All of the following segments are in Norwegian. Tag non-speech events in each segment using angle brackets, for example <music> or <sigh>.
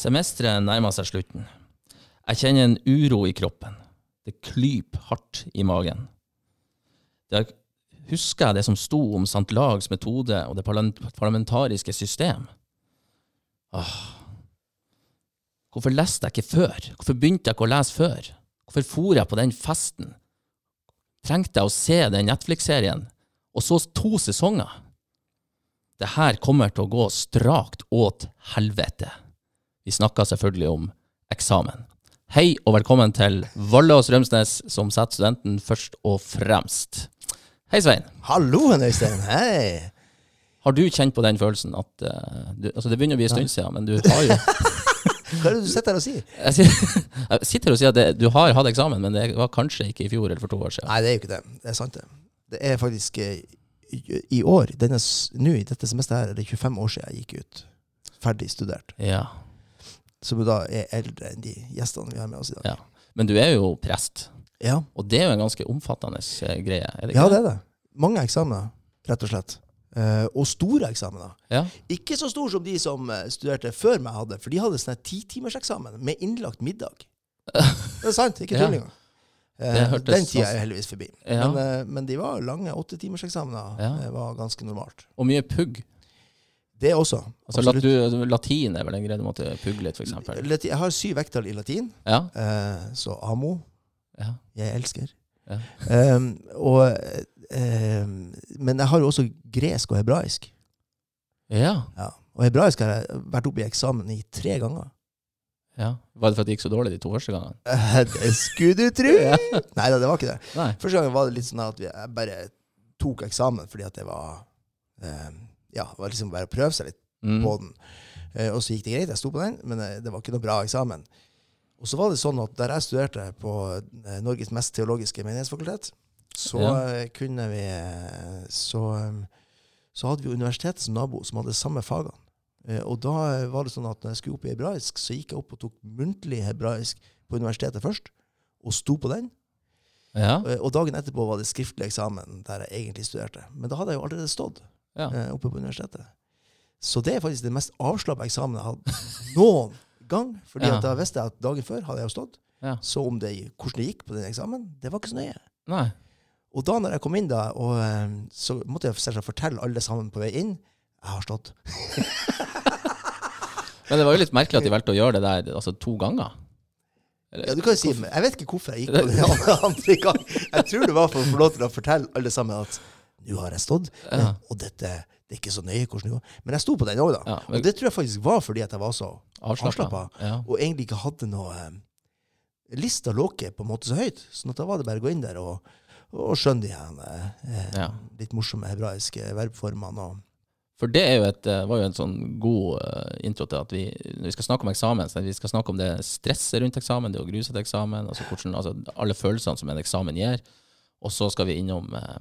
Semesteret nærmer seg slutten. Jeg kjenner en uro i kroppen. Det klyper hardt i magen. Da husker jeg det som sto om St. Lags metode og det parlamentariske system. Åh. Hvorfor leste jeg ikke før? Hvorfor begynte jeg ikke å lese før? Hvorfor for jeg på den festen? Trengte jeg å se den Netflix-serien, og så to sesonger? Det her kommer til å gå strakt åt helvete. Vi snakker selvfølgelig om eksamen. Hei og velkommen til Valle og Strømsnes, som setter studenten først og fremst. Hei, Svein. Hallo, Øystein. Hei. Har du kjent på den følelsen at uh, du, altså Det begynner å bli en stund siden, men du har jo <laughs> Hva er det du sitter her og sier? Jeg sitter, jeg sitter og sier at det, du har hatt eksamen, men det var kanskje ikke i fjor eller for to år siden. Nei, det er jo ikke det. Det er sant, det. Det er faktisk uh, i, i år, nå i dette semesteret her, er det 25 år siden jeg gikk ut. Ferdig studert. Ja. Som da er eldre enn de gjestene vi har med oss i dag. Ja. Men du er jo prest, Ja, og det er jo en ganske omfattende eh, greie? Er det ikke ja det er det. Mange eksamener, rett og slett. Eh, og store eksamener. Ja. Ikke så store som de som eh, studerte før meg hadde, for de hadde sånn titimerseksamen med innlagt middag. <laughs> Det er sant, ikke Ja. tull engang. Eh, Det hørtes Den tida sånn- er heldigvis forbi. Ja. Men, eh, men de var lange åttetimerseksamener. Ja. Det var ganske normalt. Og mye pugg. Det også. Altså, lat, du, altså, latin er vel en greie du måtte pugge litt, f.eks.? Jeg har syv vekttall i latin, Ja. eh, så amo, ja. jeg elsker. Ja. Um, og, um, men jeg har jo også gresk og hebraisk. ja. Ja. Og hebraisk har jeg vært oppe i eksamen i tre ganger. Ja. Var det for at det gikk så dårlig de to første gangene? <laughs> Det skulle du tro! <laughs> Ja. Nei da, det var ikke det. Nei. Første gangen var det litt sånn at jeg bare tok eksamen fordi at det var um, Ja, det var liksom bare å prøve seg litt Mm. på den. Eh, og så gikk det greit, jeg sto på den, men eh, det var ikke noe bra eksamen. Og så var det sånn at der jeg studerte på eh, Norges mest teologiske menighetsfakultet, så Ja. eh, kunne vi så, så hadde vi universitetet som nabo, som hadde samme fagene. Og da var det sånn at når jeg skulle opp i hebraisk, så gikk jeg opp og tok muntlig hebraisk på universitetet først, og sto på den. Ja. Og dagen etterpå var det skriftlig eksamen der jeg egentlig studerte. Men da hadde jeg jo allerede stått ja. eh, oppe på universitetet. Så det er faktisk den mest avslappa eksamen jeg har hatt <laughs> noen gang. Fordi Ja. at da visste jeg at dagen før hadde jeg jo stått. Ja. Så om det, hvordan det gikk på den eksamen, det var ikke så nøye. Nei. Og da når jeg kom inn, da, og, eh, så måtte jeg selvsagt fortelle alle sammen på vei inn jeg har stått. <laughs> Men det var jo litt merkelig at de valgte å gjøre det der altså, to ganger. Eller- Ja, du kan jo si, Jeg vet ikke hvorfor jeg gikk på den andre- andre gang. Jeg tror det var for å få lov til å fortelle alle sammen at nå har jeg stått, Ja. og dette det er ikke så nøye hvordan det går. Men jeg sto på den òg, da. Ja, men- Og det tror jeg faktisk var fordi at jeg var så Avslappa. Ja. og egentlig ikke hadde noe eh, Lista lå ikke på en måte så høyt. sånn at da var det bare å gå inn der og, og skjønne de her eh, litt morsomme hebraiske verbformene. Og, For det er jo et, eh, var jo en sånn god eh, intro til at vi, når vi skal snakke om eksamen, så vi skal snakke om det stresset rundt eksamen, det å grue seg til eksamen, altså, hvordan, altså alle følelsene som en eksamen gir. Og så skal vi innom eh,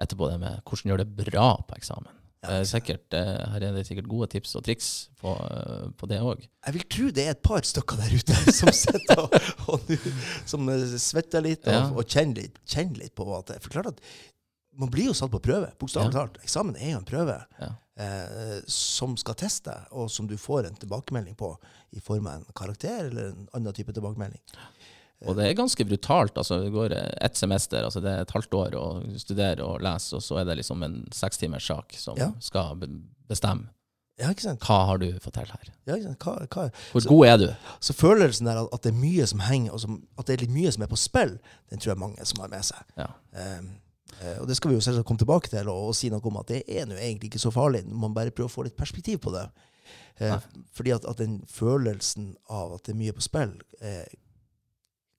etterpå det med hvordan gjøre det bra på eksamen. Ja, Eh, sikkert, eh, her er det sikkert gode tips og triks på, eh, på det òg. jeg vil tro det er et par stykker der ute <laughs> som sitter og, og som svetter litt og, Ja. og kjenner, litt, kjenner litt på at For klart at man blir jo satt på prøve, bokstavelig Ja. talt. Eksamen er jo en prøve eh, som skal teste, og som du får en tilbakemelding på i form av en karakter eller en annen type tilbakemelding. Og det er ganske brutalt. altså Det går eh, ett semester, altså det er et halvt år å studere og lese, og så er det liksom en sekstimers sak som Ja. skal bestemme. Ja, ikke sant? Hva har du fått til her? Ja? Hva, hva, Hvor Så- god er du? Så følelsen der at, det er mye som henger, og som, at det er litt mye som er på spill, den tror jeg mange som har med seg. Ja. Um, og det skal vi jo selvsagt komme tilbake til, og, og si noe om at det er nå egentlig ikke så farlig, man bare prøver å få litt perspektiv på det. Uh, fordi at, at den følelsen av at det er mye på spill, eh,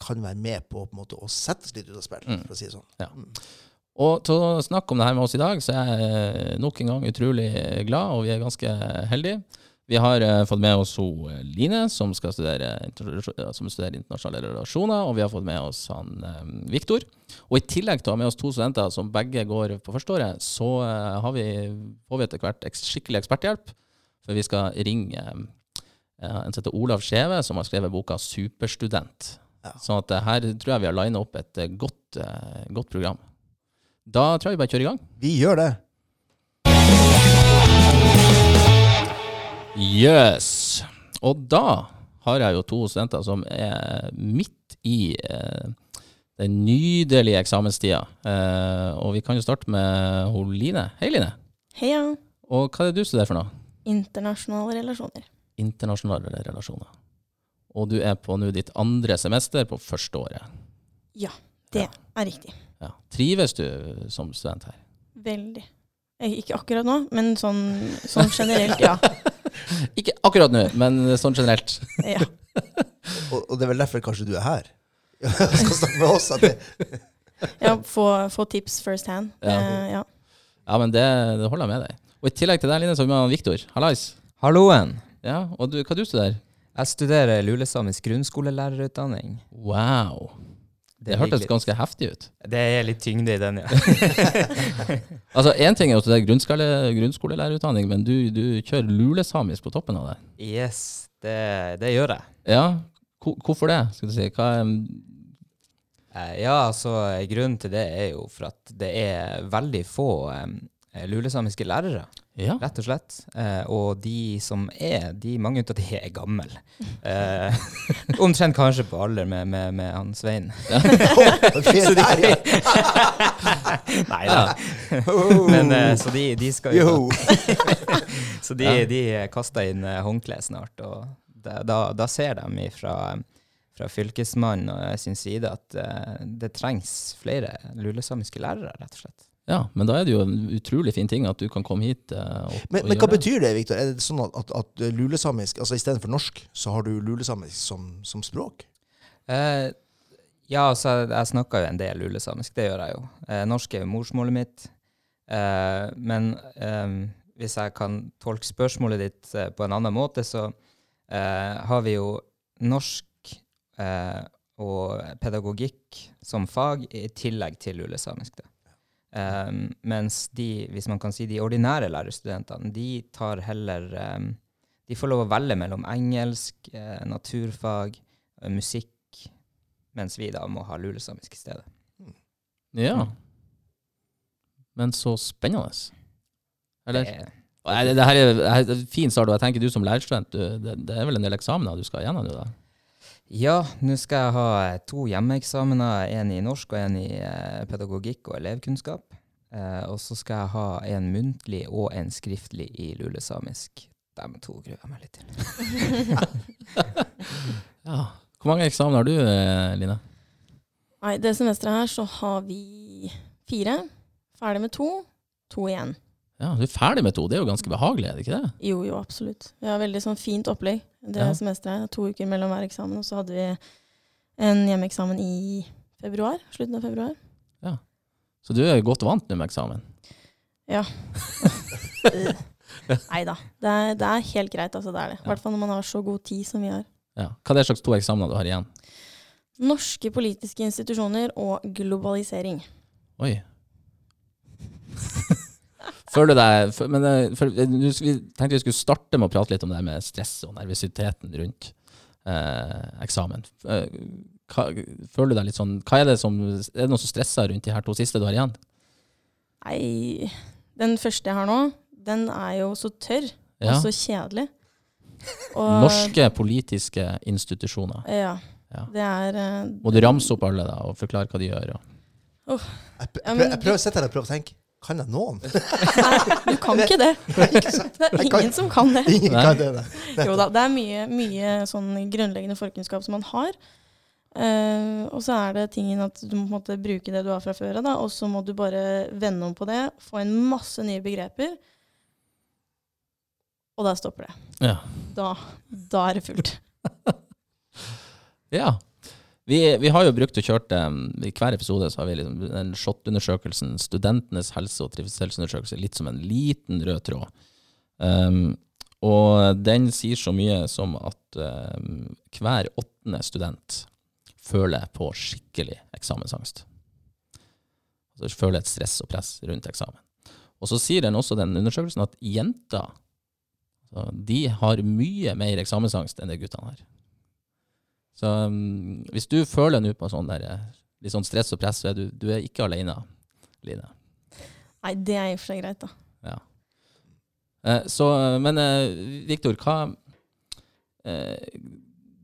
kan være med på, på en måte, å settes litt ut av spill, Mm. for å si det sånn. Ja. Mm. Og til å snakke om det her med oss i dag, så er jeg nok en gang utrolig glad, og vi er ganske heldige. Vi har uh, fått med oss ho, eh, Line, som, skal studere, som studerer internasjonale relasjoner, og vi har fått med oss han um, Viktor. Og i tillegg til å ha med oss to studenter som begge går på førsteåret, så uh, har vi, får vi etter hvert skikkelig eksperthjelp, for vi skal ringe um, en som heter Olav Skjeve, som har skrevet boka 'Superstudent'. Ja. Sånn at eh, her tror jeg vi har lina opp et eh, godt, eh, godt program. Da tror jeg vi bare kjører i gang. Vi gjør det. Yes. og da har jeg jo to studenter som er midt i eh, den nydelige eksamenstida. Eh, og vi kan jo starte med hun Line. Hei, Line. Heia. Og hva er det du studerer for noe? Internasjonale relasjoner. Internasjonale relasjoner. Og du er på nå ditt andre semester på første året. Ja, det er riktig. Ja. Trives du som student her? Veldig. Eh, Ikke akkurat nå, men sånn, sånn generelt, ja. <laughs> Ikke akkurat nå, men sånn generelt. <laughs> ja. <laughs> Og, og det er vel derfor kanskje du er her? Skal snakke med oss. Det, ja få, få tips first hand. Ja. uh, ja. Ja, men det, det holder jeg med deg. Og i tillegg til deg, Line, så har vi med Viktor. Hallais. Halloen! Ja, og du, hva du studerer? Jeg studerer lulesamisk grunnskolelærerutdanning. Wow. Det, det hørtes litt... ganske heftig ut. Det er litt tyngde i den, ja. <laughs> Altså, Én ting er at det grunnskole, grunnskolelærerutdanning, men du, du kjører lulesamisk på toppen av det. yes, det, det gjør jeg. Ja, hvorfor det? skal du si? Hva er Eh, Ja, altså grunnen til det er jo for at det er veldig få um, lulesamiske lærere, Ja. rett og slett. Eh, og de som er, de, mange av de er gamle. <laughs> Eh, omtrent kanskje på alder med, med, med han Svein. Ja. <laughs> <laughs> Nei da. Men eh, så de, de skal jo. Så de, de kaster inn eh, håndkle snart, og da, da, da ser de fra, fra fylkesmannen og sin side at eh, det trengs flere lulesamiske lærere, rett og slett. Ja, men da er det jo en utrolig fin ting at du kan komme hit. eh, og, Men, og men hva gjøre det. betyr det, Viktor? Er det sånn at, at, at lulesamisk, altså istedenfor norsk, så har du lulesamisk som, som språk? Eh, ja, altså, jeg snakker jo en del lulesamisk, det gjør jeg jo. Eh, norsk er jo morsmålet mitt. Eh, men eh, hvis jeg kan tolke spørsmålet ditt eh, på en annen måte, så eh, har vi jo norsk eh, og pedagogikk som fag i tillegg til lulesamisk. Da. Eh, mens de, hvis man kan si de ordinære lærerstudentene, de tar heller um, De får lov å velge mellom engelsk, eh, naturfag, eh, musikk, mens vi da må ha lulesamisk i stedet. Ja. Men så spennende. Eller? Det, Nei, det, det her er, det her er fin start, og jeg tenker du som lærerstudent, du, det, det er vel en del eksamener du skal gjennom nå? da? Ja, nå skal jeg ha to hjemmeeksamener, en i norsk og en i eh, pedagogikk og elevkunnskap. Eh, og så skal jeg ha en muntlig og en skriftlig i lulesamisk. De to gruer jeg meg litt til. <laughs> Ja. Hvor mange eksamener har du, eh, Line? Nei, det semesteret her så har vi fire. Ferdig med to. To igjen. Ja, Du er ferdig med to, det er jo ganske behagelig, er det ikke det? Jo, jo, absolutt. Vi har veldig sånn fint opplegg det Ja. semesteret. To uker mellom hver eksamen. Og så hadde vi en hjemmeeksamen i februar. Slutten av februar. Ja. Så du er godt vant med eksamen? <laughs> Nei da. Det det er helt greit, altså. Det er det. I hvert fall når man har så god tid som vi har. Ja. Hva er det slags to eksamener du har igjen? Norske politiske institusjoner og globalisering. Oi. <laughs> Føler du deg Men eh, for, eh, du- vi tenkte vi skulle starte med å prate litt om det med stress og nervøsiteten rundt eh, eksamen. Eh, hva, føler du deg litt sånn hva Er det som, er det noe som stresser rundt de her to siste du har igjen? Nei, den første jeg har nå, den er jo så tørr Ja. og så kjedelig. <laughs> Og- Norske politiske institusjoner. Ja. Ja. Det er eh, Må du ramse opp alle da, og forklare hva de gjør? Og. Jeg, jeg, prøver, jeg prøver å sitte her og prøve å tenke. Kan jeg noen? <laughs> Nei, du kan ikke det. Ikke? Det er ingen som kan det. Ingen kan det. nei. Jo da, det er mye, mye sånn grunnleggende forkunnskap som man har. Uh, og så er det tingen at du må på en måte bruke det du har fra før av, og så må du bare vende om på det, få inn masse nye begreper, og der stopper det. Ja. Da, da er det fullt. <laughs> Ja. Vi, vi har jo brukt og kjørt I hver episode så har vi liksom den SHoT-undersøkelsen, Studentenes helse- og trivselsundersøkelse, litt som en liten rød tråd. Um, og den sier så mye som at um, hver åttende student føler på skikkelig eksamensangst. Altså føler et stress og press rundt eksamen. Og så sier den også, den undersøkelsen, at jenter altså, de har mye mer eksamensangst enn det guttene har. Så um, hvis du føler nå på sånn der, eh, litt sånn stress og press, så er du, du er ikke alene, Line. Nei, det er i og for seg greit, da. Ja. Eh, så, eh, men eh, Viktor, hva eh,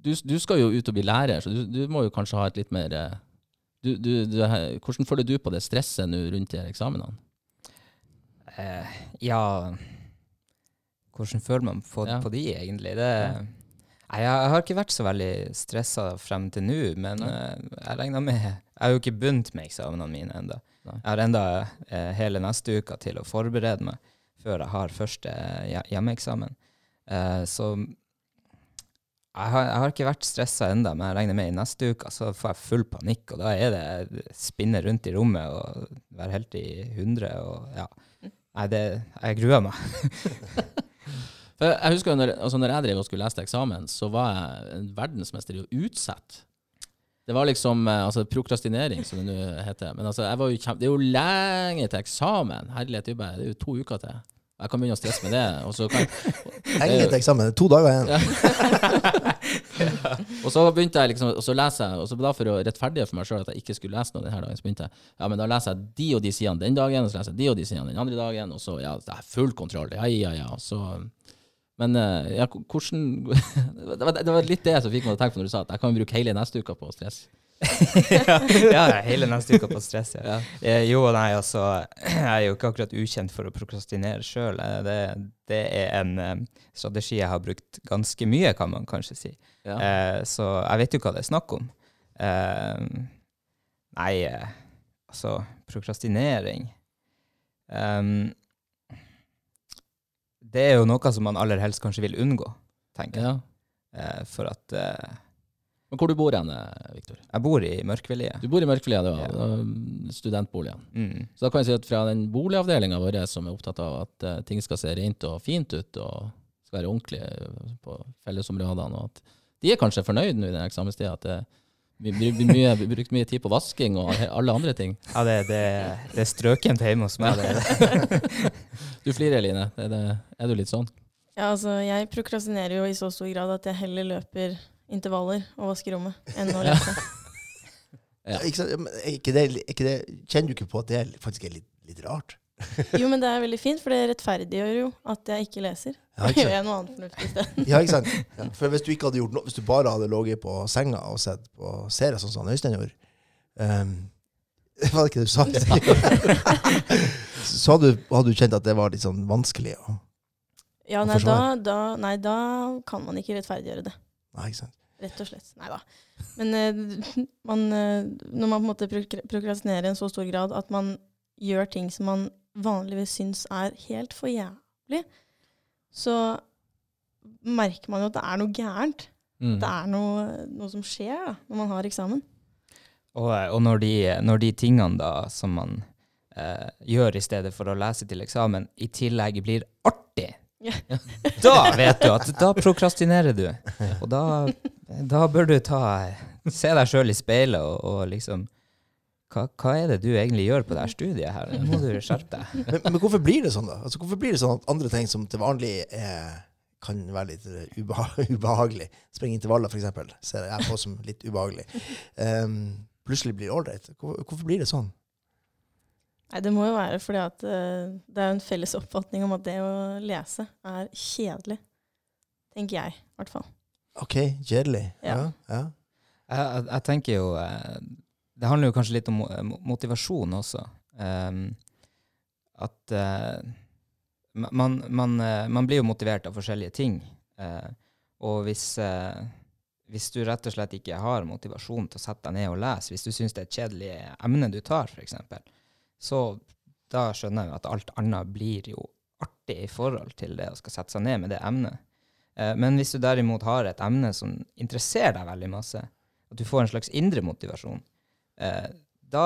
du, du skal jo ut og bli lærer, så du, du må jo kanskje ha et litt mer eh, du, du, du, Hvordan føler du på det stresset nå rundt de her eksamenene? Eh, ja Hvordan føler man på, Ja. på de, egentlig? Det, Ja. Nei, jeg har ikke vært så veldig stressa frem til nå, men eh, jeg regner med Jeg har jo ikke begynt med eksamene mine ennå. Jeg har enda uh, hele neste uke til å forberede meg før jeg har første hjemmeeksamen. Uh, så jeg har, jeg har ikke vært stressa ennå, men jeg regner med i neste uke så får jeg full panikk, og da er det spinne rundt i rommet og være helt i hundre og ja. Nei, det Jeg gruer meg. <laughs> Jeg- husker når, altså når jeg drev og skulle lese til eksamen, så var jeg en verdensmester i å utsette. Det var liksom eh, altså prokrastinering, som det nå heter. Men altså, jeg var jo det er jo lenge til eksamen. Herlighet, det er jo bare- det jo to uker til. Jeg kan begynne å stresse med det. Og så, kan, <laughs> Lenge til eksamen. To dager igjen. <laughs> og så begynte jeg liksom, og så leser jeg, og så da for å rettferdige for meg sjøl at jeg ikke skulle lese noe denne dagen, så begynte jeg ja, men da leser jeg de og de sidene den dagen, og så leser jeg de og de sidene den andre dagen, og så ja, det er full kontroll. Ja, ja, ja. Så, men eh, ja, hvordan <laughs> det, var, det var litt det som fikk meg til å tenke på når du sa at jeg kan bruke hele neste uka på stress. ja, <laughs> ja, hele neste uke på stress. Ja. ja. jo og nei, altså. Jeg er jo ikke akkurat ukjent for å prokrastinere sjøl. Det, det er en eh, strategi jeg har brukt ganske mye, kan man kanskje si. Ja. Eh, så jeg vet jo hva det er snakk om. Eh, nei, eh, altså Prokrastinering Ehm, Det er jo noe som man aller helst kanskje vil unngå, tenker jeg. ja. Eh, for at eh, Men hvor du bor hen, Viktor? jeg bor i Mørkvilje. Du bor i Mørkvilje, du, Ja. ja. studentboligen. Mm. Så da kan jeg si at fra den boligavdelinga vår som er opptatt av at eh, ting skal se rent og fint ut, og skal være ordentlig eh, på fellesområdene, og at de er kanskje fornøyd nå i den eksamenstida, at det vi har brukt mye tid på vasking og alle andre ting. Ja, det, det, det er strøkent hjemme hos meg. Det. <laughs> Du flirer, Line. Er, det, er du litt sånn? Ja, altså, jeg prokrastinerer jo i så stor grad at jeg heller løper intervaller og vasker rommet enn å lese. Ja. Ikke sant? Men er ikke det, ikke det, kjenner du ikke på at det faktisk er litt, litt rart? <laughs> Jo, men det er veldig fint, for det rettferdiggjør jo at jeg ikke leser. Ja, ikke gjør jeg noe annet fornuftig isteden. Ja, ikke sant? <laughs> Ja. For hvis du ikke hadde gjort noe, hvis du bare hadde ligget på senga og sett på serier sånn som Øystein gjorde um, <laughs> Var det ikke det du sa? så hadde, du- hadde du kjent at det var litt sånn vanskelig å Ja, nei da, forsvare. da, nei, da kan man ikke rettferdiggjøre det. Nei, ikke sant? Rett og slett. Nei da. Men uh, man, uh, når man på en måte prok- prokrastinerer i en så stor grad at man gjør ting som man vanligvis syns er helt for jævlig, så merker man jo at det er noe gærent. Mm. Det er noe, noe som skjer da, når man har eksamen. Og, og når, de, når de tingene da som man eh, gjør i stedet for å lese til eksamen, i tillegg blir artig, Ja. <laughs> da vet du at da prokrastinerer du. Og da, da bør du ta se deg sjøl i speilet og, og liksom hva, hva er det du egentlig gjør på det her studiet her? Nå må du skjerpe deg. <laughs> Men, men hvorfor blir det sånn, da? Altså, hvorfor blir det sånn at andre ting som til vanlig er, kan være litt eh, ubeha <laughs> ubehagelig, springe intervaller f.eks., ser jeg på som litt ubehagelig, um, plutselig blir ålreit? Hvor, hvorfor blir det sånn? Nei, Det må jo være fordi at uh, det er en felles oppfatning om at det å lese er kjedelig. Tenker jeg, i hvert fall. OK, kjedelig. Ja. Ja. ja. Jeg, jeg, jeg tenker jo eh, Det handler jo kanskje litt om mo- motivasjon også. Um, at uh, man, man, eh, man blir jo motivert av forskjellige ting. Uh, og hvis, uh, hvis du rett og slett ikke har motivasjon til å sette deg ned og lese, hvis du syns det er et kjedelig emne du tar, f.eks., så da skjønner jeg at alt annet blir jo artig i forhold til det å skal sette seg ned med det emnet. Eh, Men hvis du derimot har et emne som interesserer deg veldig masse, at du får en slags indre motivasjon, eh, da,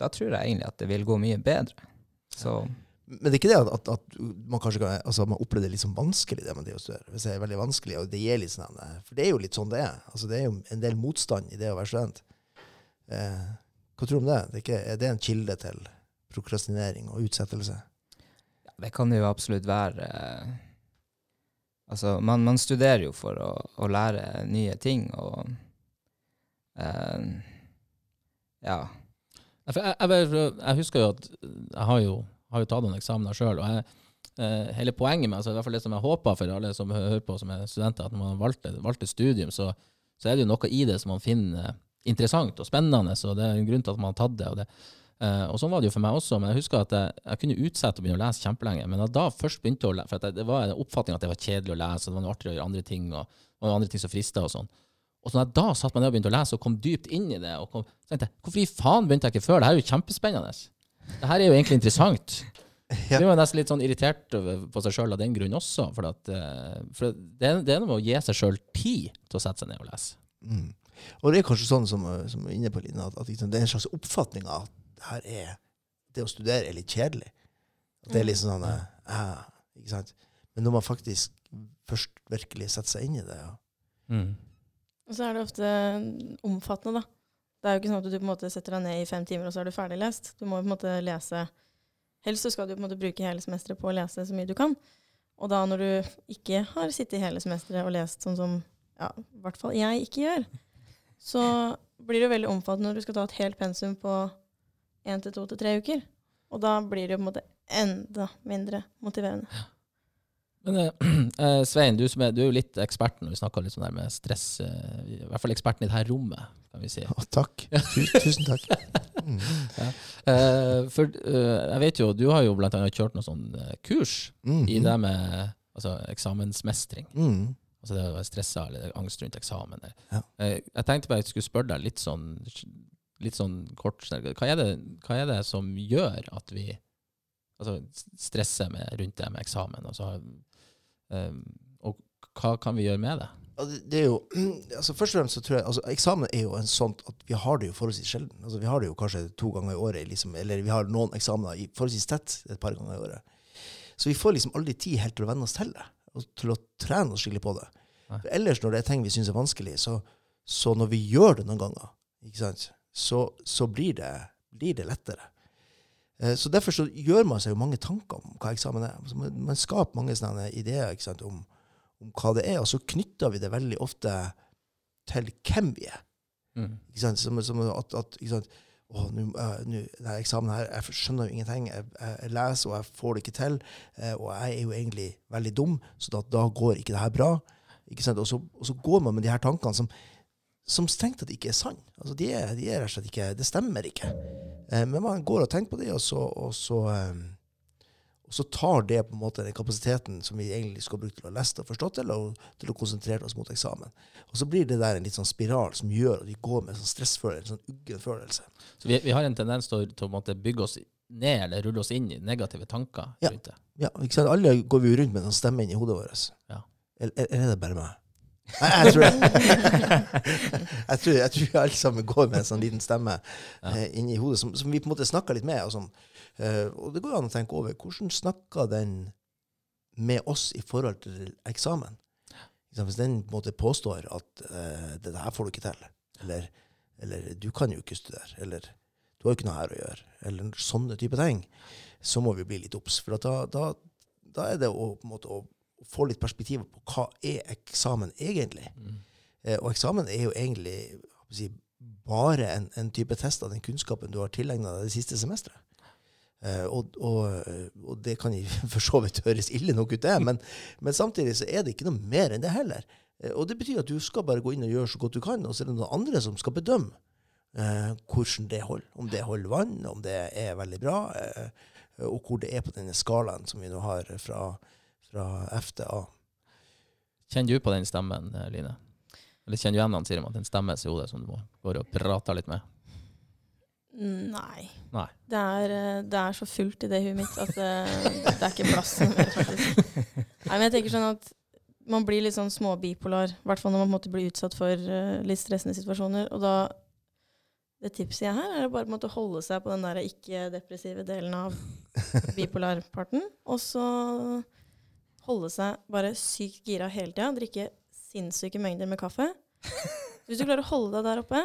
da tror jeg egentlig at det vil gå mye bedre. Så Men det er ikke det at, at, man kanskje kan, altså man opplever det litt sånn vanskelig, det med det å studere. Hvis det er veldig vanskelig, og det gir litt sånn eh, For det er jo litt sånn det er. Altså det er jo en del motstand i det å være student. Eh, hva tror du om det? det er, ikke, er det en kilde til prokrastinering og utsettelse? ja, det kan det jo absolutt være. eh, Altså, man, man studerer jo for å, å lære nye ting, og eh, Ja. Jeg, jeg, jeg husker jo at jeg har jo, har jo tatt noen eksamener sjøl, og jeg, eh, hele poenget med altså, i hvert fall det som jeg håper for alle som hører på som er studenter, at når man valgte, valgte studium, så, så er det jo noe i det som man finner interessant og spennende, så det er en grunn til at man har tatt det. Og, det. Eh, og sånn var det jo for meg også, men jeg husker at jeg, jeg kunne utsette å begynne å lese kjempelenge. Men da først begynte å lese, for det, var en oppfatning at det var kjedelig å lese, og det var noe artigere å gjøre andre ting, og var andre ting som frista og sånn. Og så da satt man ned og begynte å lese og kom dypt inn i det, og kom, tenkte hvorfor i faen begynte jeg ikke før? Det her er jo kjempespennende. Det her er jo egentlig interessant. <laughs> Ja. Jeg var nesten litt sånn irritert på seg sjøl av den grunn også. For, at, eh, for det, det er noe med å gi seg sjøl tid til å sette seg ned og lese. Mm. Og det er kanskje sånn som, uh, som er inne på Lina, at, at liksom, det er en slags oppfatning av at det her er det å studere er litt kjedelig. At det er litt sånn ja. eh, ikke sant? Men når man faktisk først virkelig setter seg inn i det ja. Og så er det ofte omfattende, da. Det er jo ikke sånn at du på en måte setter deg ned i fem timer, og så er du ferdig lest. Du må på en måte lese Helst så skal du på en måte bruke hele semesteret på å lese så mye du kan. Og da når du ikke har sittet hele semesteret og lest sånn som ja, i hvert fall jeg ikke gjør, så blir det veldig omfattende når du skal ta et helt pensum på én til to til tre uker. Og da blir det jo på en måte enda mindre motiverende. Men <clears throat> eh, Svein, du, som er, du er jo litt eksperten når vi snakker litt sånn der med stress. Uh, I hvert fall eksperten i dette rommet, kan vi si. Å, takk. Tusen takk. <laughs> Mm. Eh, for eh, jeg vet jo, du har jo blant annet kjørt noe sånn kurs Mm. i det med altså, eksamensmestring. Mm. Altså det å være stressa eller angst rundt eksamen. Ja. Jeg tenkte bare jeg skulle spørre deg litt sånn, litt sånn kort sånn, hva er, det, hva er det som gjør at vi altså, stresser med, rundt det med eksamen? Altså, og hva kan vi gjøre med det? Det, det er jo, <clears throat> altså Først og fremst så tror jeg altså Eksamen er jo en sånn at vi har det jo forholdsvis sjelden. Altså Vi har det jo kanskje to ganger i året, liksom, eller vi har noen eksamener i forholdsvis tett et par ganger i året. Så vi får liksom aldri tid helt til å venne oss til det, og til å trene oss skikkelig på det. For ellers, når det er ting vi syns er vanskelig, så, så når vi gjør det noen ganger, ikke sant, så, så blir, det, blir det lettere. Eh, Så Derfor så gjør man seg jo mange tanker om hva eksamen er. Altså man, man skaper mange sånne ideer ikke sant, om, om hva det er, og så knytter vi det veldig ofte til hvem vi er. Mm. Ikke sant? Som, som at, at ikke sant? Å, nu, eh, nå, denne eksamen her, jeg skjønner jo ingenting. Jeg, jeg, jeg leser, og jeg får det ikke til. eh, og jeg er jo egentlig veldig dum, så da, da går ikke det her bra. Ikke sant? Og, så, og så går man med de her tankene som, som strengt tatt ikke er sanne. Altså, de, de er rett og slett ikke Det stemmer ikke. Eh, men man går og tenker på det, og så, og så, eh, og så tar det på en måte den kapasiteten som vi egentlig skal bruke til å leste og forstå til, og til å konsentrere oss mot eksamen. Og så blir det der en litt sånn spiral som gjør at vi går med en sånn stressfølelse, en sånn uggen følelse. Så vi, vi har en tendens til å, til å bygge oss ned eller rulle oss inn i negative tanker Ja. rundt det. Ja, ikke sant? Alle går vi rundt med en sånn stemme inni hodet vårt. Ja. Eller, eller er det bare meg? Nei, jeg tror, jeg, <laughs> tror, jeg tror alle sammen går med en sånn liten stemme Ja. eh, inni hodet som, som vi på en måte snakker litt med. Og, sånn. eh, og det går an å tenke over hvordan snakker den med oss i forhold til eksamen? Hvis den på en måte påstår at eh, det her får du ikke til, eller, eller du kan jo ikke studere, eller du har jo ikke noe her å gjøre, eller sånne type ting, så må vi bli litt obs. For da, da, da er det å, på en måte, å få litt perspektiv på hva er eksamen egentlig. Mm. Eh, og eksamen er jo egentlig si, bare en, en type test av den kunnskapen du har tilegna deg det siste semesteret. Eh, og, og, og det kan <laughs> for så vidt høres ille nok ut, det, men, men samtidig så er det ikke noe mer enn det heller. Eh, og det betyr at du skal bare gå inn og gjøre så godt du kan, og så er det noen andre som skal bedømme eh, hvordan det holder. Om det holder vann, om det er veldig bra, eh, og hvor det er på denne skalaen som vi nå har fra, fra FDA. Kjenner du på den stemmen, eh, Line? Eller kjenner du igjen han at den stemmen i hodet som du må går og prater litt med? Nei. Nei. Det er, eh, det er så fullt i det huet mitt at det, det er ikke plass til mer, faktisk. Nei, men jeg tenker sånn at man blir litt sånn småbipolar, i hvert fall når man måtte bli måte blir utsatt for eh, litt stressende situasjoner. Og da Det tipset jeg her, er å bare måte holde seg på den der ikke-depressive delen av bipolarparten. Og så holde seg bare sykt gira hele tida. Drikke sinnssyke mengder med kaffe. <laughs> Hvis du klarer å holde deg der oppe,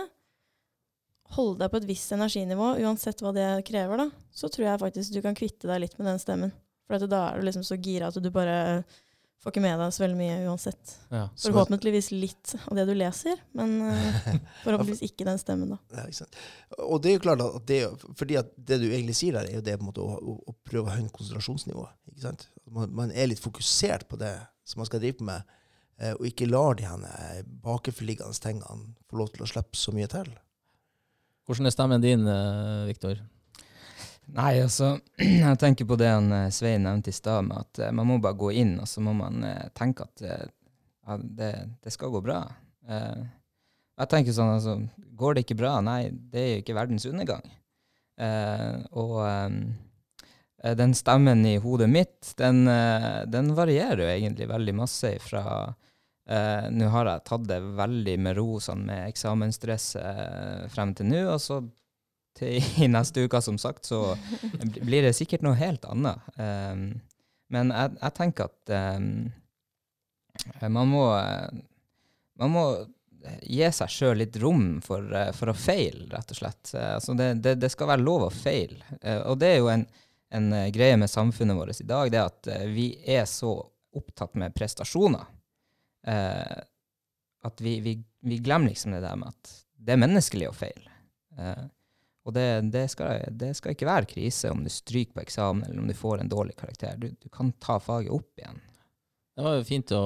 holde deg på et visst energinivå, uansett hva det krever, da, så tror jeg faktisk du kan kvitte deg litt med den stemmen. For da er du liksom så gira at du bare får ikke med deg så veldig mye uansett. Ja. Så- Forhåpentligvis litt av det du leser, men eh, <laughs> forhåpentligvis ikke den stemmen, da. Ja, ikke sant? Og det er jo klart at det, fordi at det du egentlig sier der, er jo det på en måte å, å, prøve å høyne konsentrasjonsnivået. Ikke sant? Man, man er litt fokusert på det som man skal drive med, eh, og ikke lar de henne bakenforliggende tingene få lov til å slippe så mye til. Hvordan er stemmen din, Viktor? Nei, altså, <clears throat> jeg tenker på det han eh, Svein nevnte i stad, med at eh, man må bare gå inn, og så må man eh, tenke at ja, det, det skal gå bra. Jeg tenker sånn, altså, går det ikke bra? Nei, det er jo ikke verdens undergang. Og den stemmen i hodet mitt, den, den varierer jo egentlig veldig masse fra Uh, Nå har jeg tatt det veldig med ro sånn med eksamensstresset uh, frem til nå, og så til i neste uke, som sagt, så blir det sikkert noe helt annet. Um, men jeg, jeg tenker at um, man må Man må gi seg sjøl litt rom for, for å feile, rett og slett. Altså det, det, det skal være lov å feile. Eh, Og det er jo en, en greie med samfunnet vårt i dag, det at eh, vi er så opptatt med prestasjoner eh, at vi, vi, vi glemmer liksom det der med at det er menneskelig å feile. Eh, og det, det, skal, det skal ikke være krise om du stryker på eksamen eller om du får en dårlig karakter. Du, du kan ta faget opp igjen. Det var jo fint å,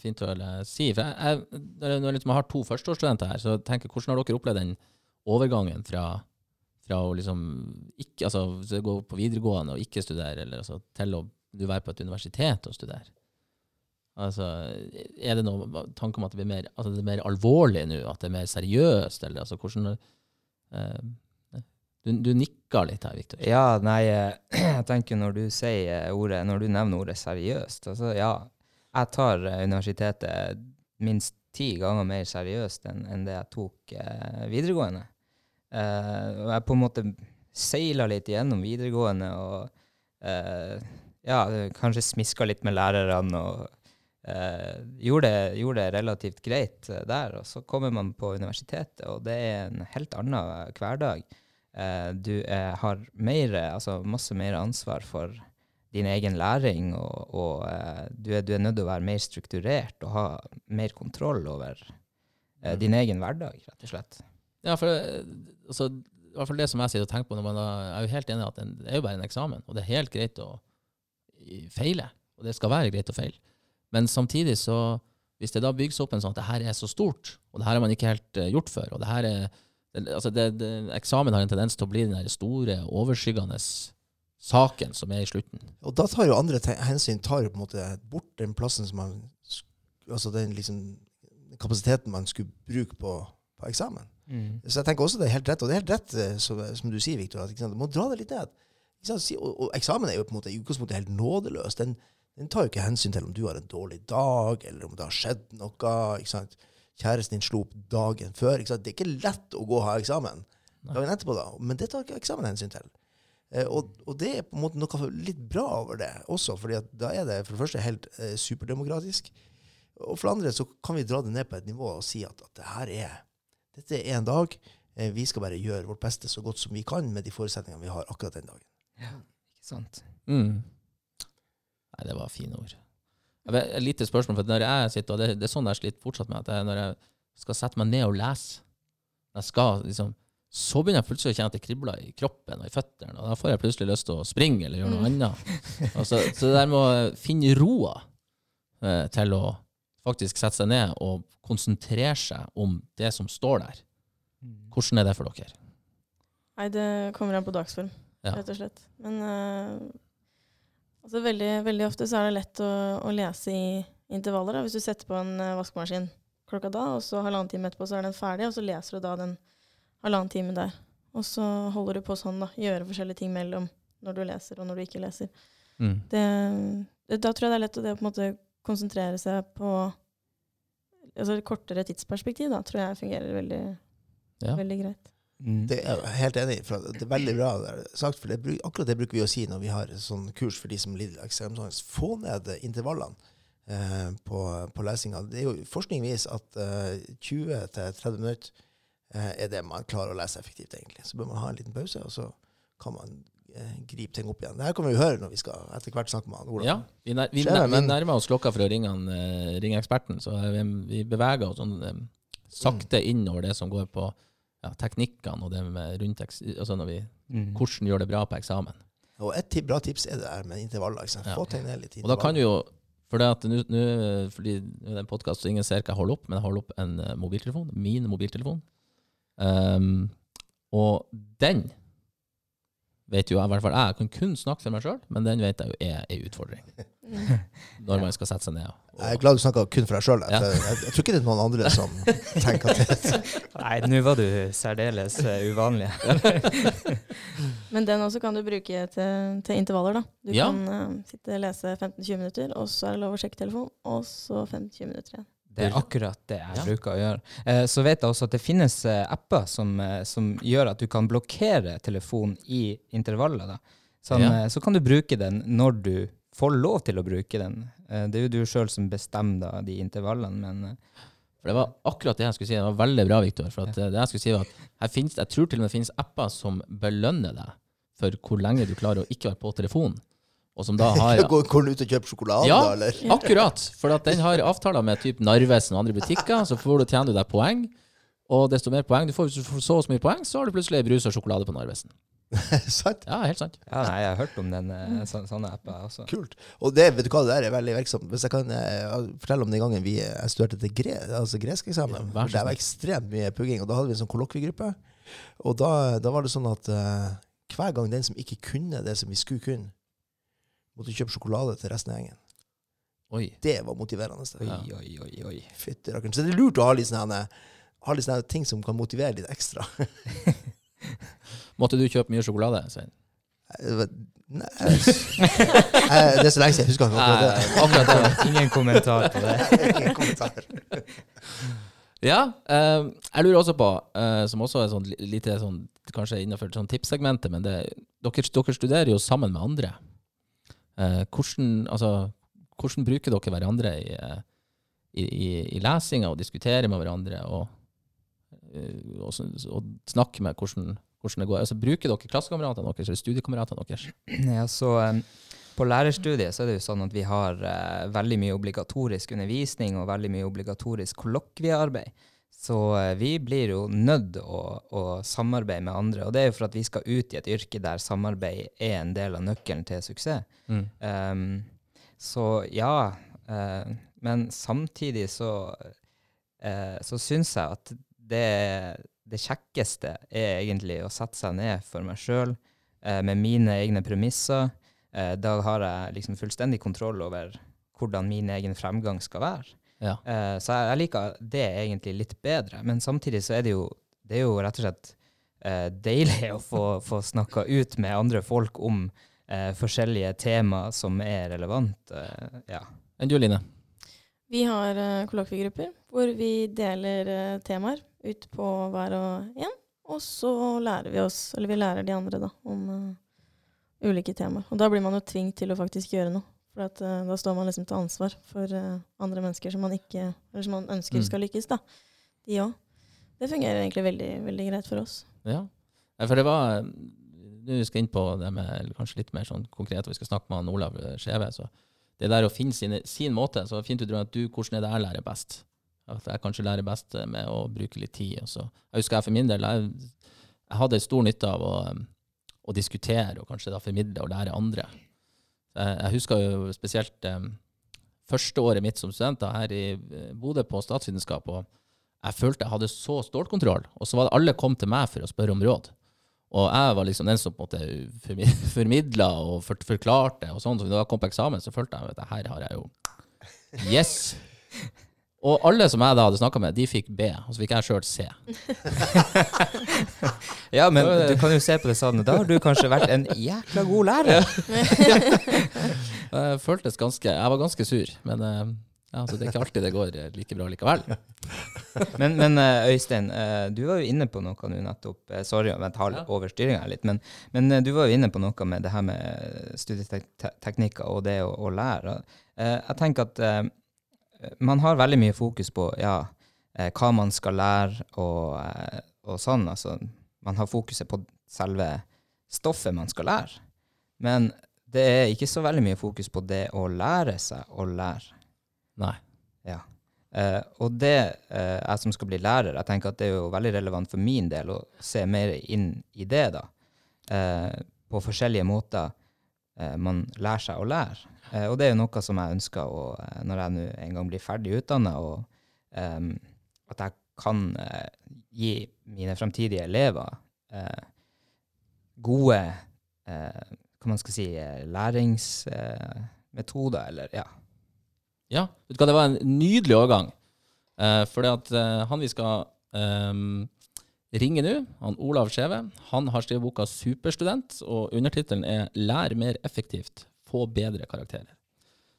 fint å si. For jeg, jeg, når jeg, liksom har to førsteårsstudenter her, så tenker jeg, hvordan har dere opplevd den overgangen fra, fra å liksom ikke, altså, gå på videregående og ikke studere, eller altså, til å du være på et universitet og studere? Altså, er det noen tanke om at det blir mer, altså, det er mer alvorlig nå, at det er mer seriøst, eller altså, hvordan eh, du, du nikker litt her, Victor. Ja, nei, eh, <clears throat> jeg tenker når du sier ordet, når du nevner ordet seriøst, altså ja, jeg tar eh, universitetet minst ti ganger mer seriøst enn enn det jeg tok eh, videregående. Eh, jeg på en måte seila litt gjennom videregående og eh, ja, kanskje smiska litt med lærerne og eh, gjorde, gjorde det relativt greit der. Og så kommer man på universitetet, og det er en helt annen hverdag. Eh, du er, har mer, altså masse mer ansvar for din egen læring, og, og eh, du, er, du er nødt til å være mer strukturert og ha mer kontroll over eh, din egen hverdag, rett og slett. Ja, for eh, altså, i hvert fall det som jeg sitter og tenker på, når man da, jeg er jo helt enig i at det er jo bare en eksamen, og det er helt greit å feile, og det skal være greit å feile. Men samtidig så, hvis det da bygges opp en sånn at det her er så stort, og det her har man ikke helt eh, gjort før, og det her er, altså det, det, eksamen har en tendens til å bli den der store, overskyggende saken som er i slutten. Og da tar jo andre hensyn tar jo på en måte bort den plassen som man Altså den liksom kapasiteten man skulle bruke på, på eksamen. Så jeg tenker også det er helt rett, og det er helt rett eh, som, som du sier, Victor, at ikke sant, du må dra det litt ned. Ikke sant? Og, og eksamen er jo på en måte i utgangspunktet helt nådeløs. Den, den tar jo ikke hensyn til om du har en dårlig dag, eller om det har skjedd noe. ikke sant? Kjæresten din slo opp dagen før. ikke sant? Det er ikke lett å gå og ha eksamen dagen etterpå, da. Men det tar ikke eksamen hensyn til. Eh, og, og det er på en måte noe litt bra over det også, fordi da er det for det første helt eh, superdemokratisk. Og for det andre så kan vi dra det ned på et nivå og si at, at det her er, dette er en dag. Eh, vi skal bare gjøre vårt beste så godt som vi kan med de forutsetningene vi har akkurat den dagen. Ja, Ikke sant? Mm. Nei, det var fine ord. Et lite spørsmål, for når jeg sitter, og det, det er sånn jeg sliter fortsatt med, at jeg, når jeg skal sette meg ned og lese, jeg skal liksom, så begynner jeg plutselig å kjenne at det kribler i kroppen og i føttene, og da får jeg plutselig lyst til å springe eller gjøre noe annet. Så, så det der med å finne roa eh, til å faktisk sette seg ned og konsentrere seg om det som står der, hvordan er det for dere? Nei, det kommer an på dagsform, Ja. rett og slett. Men eh, altså veldig, veldig ofte så er det lett å, å lese i intervaller. Da. Hvis du setter på en eh, vaskemaskin klokka da, og så halvannen time etterpå så er den ferdig, og så leser du da den halvannen time der. Og så holder du på sånn, da. Gjøre forskjellige ting mellom når du leser og når du ikke leser. Mm. Det, det, da tror jeg det er lett å det på en måte konsentrere seg på altså et kortere tidsperspektiv. Da tror jeg fungerer veldig, Ja. veldig greit. Mm. Det er jeg helt enig i. for Det er veldig bra det er sagt, for det, akkurat det bruker vi å si når vi har sånn kurs for de som lider av eksamensangst. Få ned intervallene eh, på, på lesinga. Forskning viser at eh, 20-30 minutter eh, er det man klarer å lese effektivt, egentlig. Så bør man ha en liten pause, og så kan man eh, gripe ting opp igjen. Det her kan vi jo høre når vi skal etter hvert snakke med han Ola. Ja, vi, nær, vi, nær, vi nærmer oss klokka for å ringe, han, eh, ringe eksperten, så vi, vi beveger oss sånn eh, sakte inn over det som går på ja, teknikkene og det med rundt altså når vi, Mm. hvordan gjør det bra på eksamen. Og et bra tips er det der med intervaller. Ja. Få til litt Og da kan intervaller. du jo for det at nu, nu, fordi nå er det en podkast så ingen ser hva jeg holder opp, men jeg holder opp en eh, mobiltelefon. Min mobiltelefon. Um, og den vet jo jeg, i hvert fall jeg kan kun snakke for meg sjøl, men den vet jeg jo er en utfordring. Mm. Når man skal sette seg ned. Og, Jeg er glad du snakker kun for deg sjøl. Jeg, Jeg, jeg tror ikke det er noen andre som tenker at det <laughs> Nei, nå var du særdeles eh, uvanlig. <laughs> Men den også kan du bruke til, til intervaller, da. Du Ja. kan uh, sitte og lese 15-20 minutter, og så er det lov å sjekke telefon, og så 15-20 minutter igjen. Det er akkurat det jeg Ja. bruker å gjøre. Eh, så vet jeg også at det finnes eh, apper som, eh, som gjør at du kan blokkere telefonen i intervaller. Sånn, Ja. eh, så kan du bruke den når du får lov til å bruke den. Eh, det er jo du sjøl som bestemmer da, de intervallene, men eh, for det var akkurat det jeg skulle si. Det var veldig bra, Viktor. For at eh, det jeg skulle si var at finnes, jeg tror til og med det finnes apper som belønner deg for hvor lenge du klarer å ikke være på telefonen. Og som da har <laughs> Går går den ut og kjøper sjokolade, Ja. da, eller? Akkurat. For at den har avtaler med typ Narvesen og andre butikker, så får du tjener du deg poeng. Og desto mer poeng du får, hvis du får så og så mye poeng, så har du plutselig brus og sjokolade på Narvesen. <laughs> Sant? Ja, helt sant. ja, nei, jeg har hørt om den, eh, så, sånne apper også. Kult. Og det, vet du hva, det der er veldig virksomt. Hvis jeg kan jeg fortelle om den gangen vi jeg studerte til gre, altså gresk eksamen. Ja, det var ekstremt mye pugging. Og da hadde vi en sånn kollokviegruppe. Og da, da var det sånn at uh, hver gang den som ikke kunne det som vi skulle kunne, måtte kjøpe sjokolade til resten av gjengen. Oi. Det var motiverende. Ja. oi, oi, oi. Fytti rakkeren. Så det er lurt å ha litt sånne, ha litt sånne ting som kan motivere litt ekstra. <laughs> Måtte du kjøpe mye sjokolade, Svein? Nei, det er så lenge siden jeg husker akkurat det. <laughs> akkurat det. Ingen kommentar på det. <laughs> Ingen kommentar. Ja, eh, jeg lurer også på, eh, som også er sånn li- lite sånn, kanskje innenfor sånn tipssegmentet, men det, dere, dere studerer jo sammen med andre. Eh, hvordan, altså, hvordan bruker dere hverandre i, eh, i, i, i lesinga og diskuterer med hverandre og, eh, og, og snakker med hvordan, hvordan det går? Altså, bruker dere klassekameratene deres eller studiekameratene deres? Ja, så um, på lærerstudiet så er det jo sånn at vi har uh, veldig mye obligatorisk undervisning og veldig mye obligatorisk kollokviearbeid. Så eh, vi blir jo nødt å, å samarbeide med andre. Og det er jo for at vi skal ut i et yrke der samarbeid er en del av nøkkelen til suksess. Mm. Um, så ja, Uh, men samtidig så, uh, så syns jeg at det, det kjekkeste er egentlig å sette seg ned for meg sjøl med mine egne premisser. Da har jeg liksom fullstendig kontroll over hvordan min egen fremgang skal være. Ja. Eh, så jeg, jeg liker det egentlig litt bedre. Men samtidig så er det jo, det er jo rett og slett eh, deilig <laughs> å få, få snakka ut med andre folk om eh, forskjellige temaer som er relevante. Eh, ja. Enn du, Line? Vi har uh, kollokviegrupper hvor vi deler uh, temaer ut på hver og en. Og så lærer vi oss, eller vi lærer de andre, da, om uh, ulike temaer. Og da blir man jo tvunget til å faktisk gjøre noe. For at, uh, da står man liksom til ansvar for uh, andre mennesker som man ikke, eller som man ønsker Mm. skal lykkes. da. De òg. Det fungerer egentlig veldig, veldig greit for oss. Ja. For det var Nå skal jeg inn på det med kanskje litt mer sånn konkret, og vi skal snakke med han Olav Skjeve. Så det der å finne sine, sin måte, så fint du at du, hvordan er det jeg lærer best? At jeg kanskje lærer best med å bruke litt tid. Og så. Jeg husker jeg for min del, jeg, jeg hadde stor nytte av å, å diskutere og kanskje da formidle og lære andre. Jeg, husker jo spesielt um, første året mitt som student her i eh, Bodø på statsvitenskap. og jeg følte jeg hadde så stålkontroll, og så var det alle kom til meg for å spørre om råd. Og jeg var liksom den som på en måte formi- <laughs> formidla og forklarte, og sånn. Så da jeg kom på eksamen, så følte jeg at her har jeg jo Yes! Og alle som jeg da hadde snakka med, de fikk B, og så fikk jeg sjøl C. <laughs> ja, men du kan jo se på det sånn, da har du kanskje vært en jækla god lærer. <laughs> Jeg føltes ganske Jeg var ganske sur, men eh, ja, så det er ikke alltid det går eh, like bra likevel. <laughs> Men, men eh, Øystein, du var jo inne på noe nå nettopp. Sorry om jeg tar overstyringa litt, men, men du var jo inne på noe med det her med studieteknikker og det å, å lære. Jeg tenker at man har veldig mye fokus på ja, eh, hva man skal lære og, eh, og sånn. Altså, man har fokuset på selve stoffet man skal lære. Men det er ikke så veldig mye fokus på det å lære seg å lære. Nei. Ja. Uh, og det, uh, jeg som skal bli lærer, jeg tenker at det er jo veldig relevant for min del å se mer inn i det, da. Uh, på forskjellige måter. man lærer seg å lære. Eh, og det er jo noe som jeg ønsker å, eh, når jeg nå en gang blir ferdig utdanna, um, at jeg kan uh, gi mine fremtidige elever uh, gode uh, hva man skal si, læringsmetoder, eller ja. Ja, vet du hva, det var en nydelig overgang. Uh, fordi at han vi skal um, ringe nå, han Olav Skjeve, han har skrevet boka 'Superstudent', og undertittelen er 'Lær mer effektivt, få bedre karakterer'.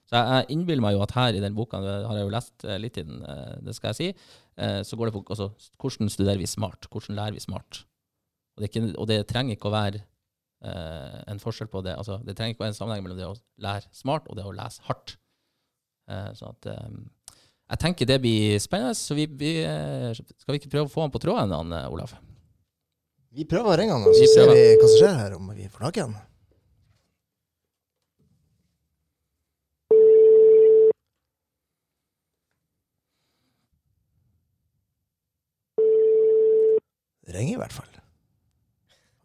Så jeg, innbiller meg jo at her i den boka, det har jeg jo lest uh, litt i den, det skal jeg si, så går det på altså, hvordan studerer vi smart? Hvordan lærer vi smart? Og det, ikke, og det trenger ikke å være en forskjell på det. Altså, det trenger ikke å være en sammenheng mellom det å lære smart og det å lese hardt. så at jeg tenker det blir spennende, så vi, vi, eh, skal vi ikke prøve å få han på tråden, han, Olav? Olaf? Vi prøver å ringe han, og så ser vi hva som skjer her, om vi får tak i han. Ringer i hvert fall.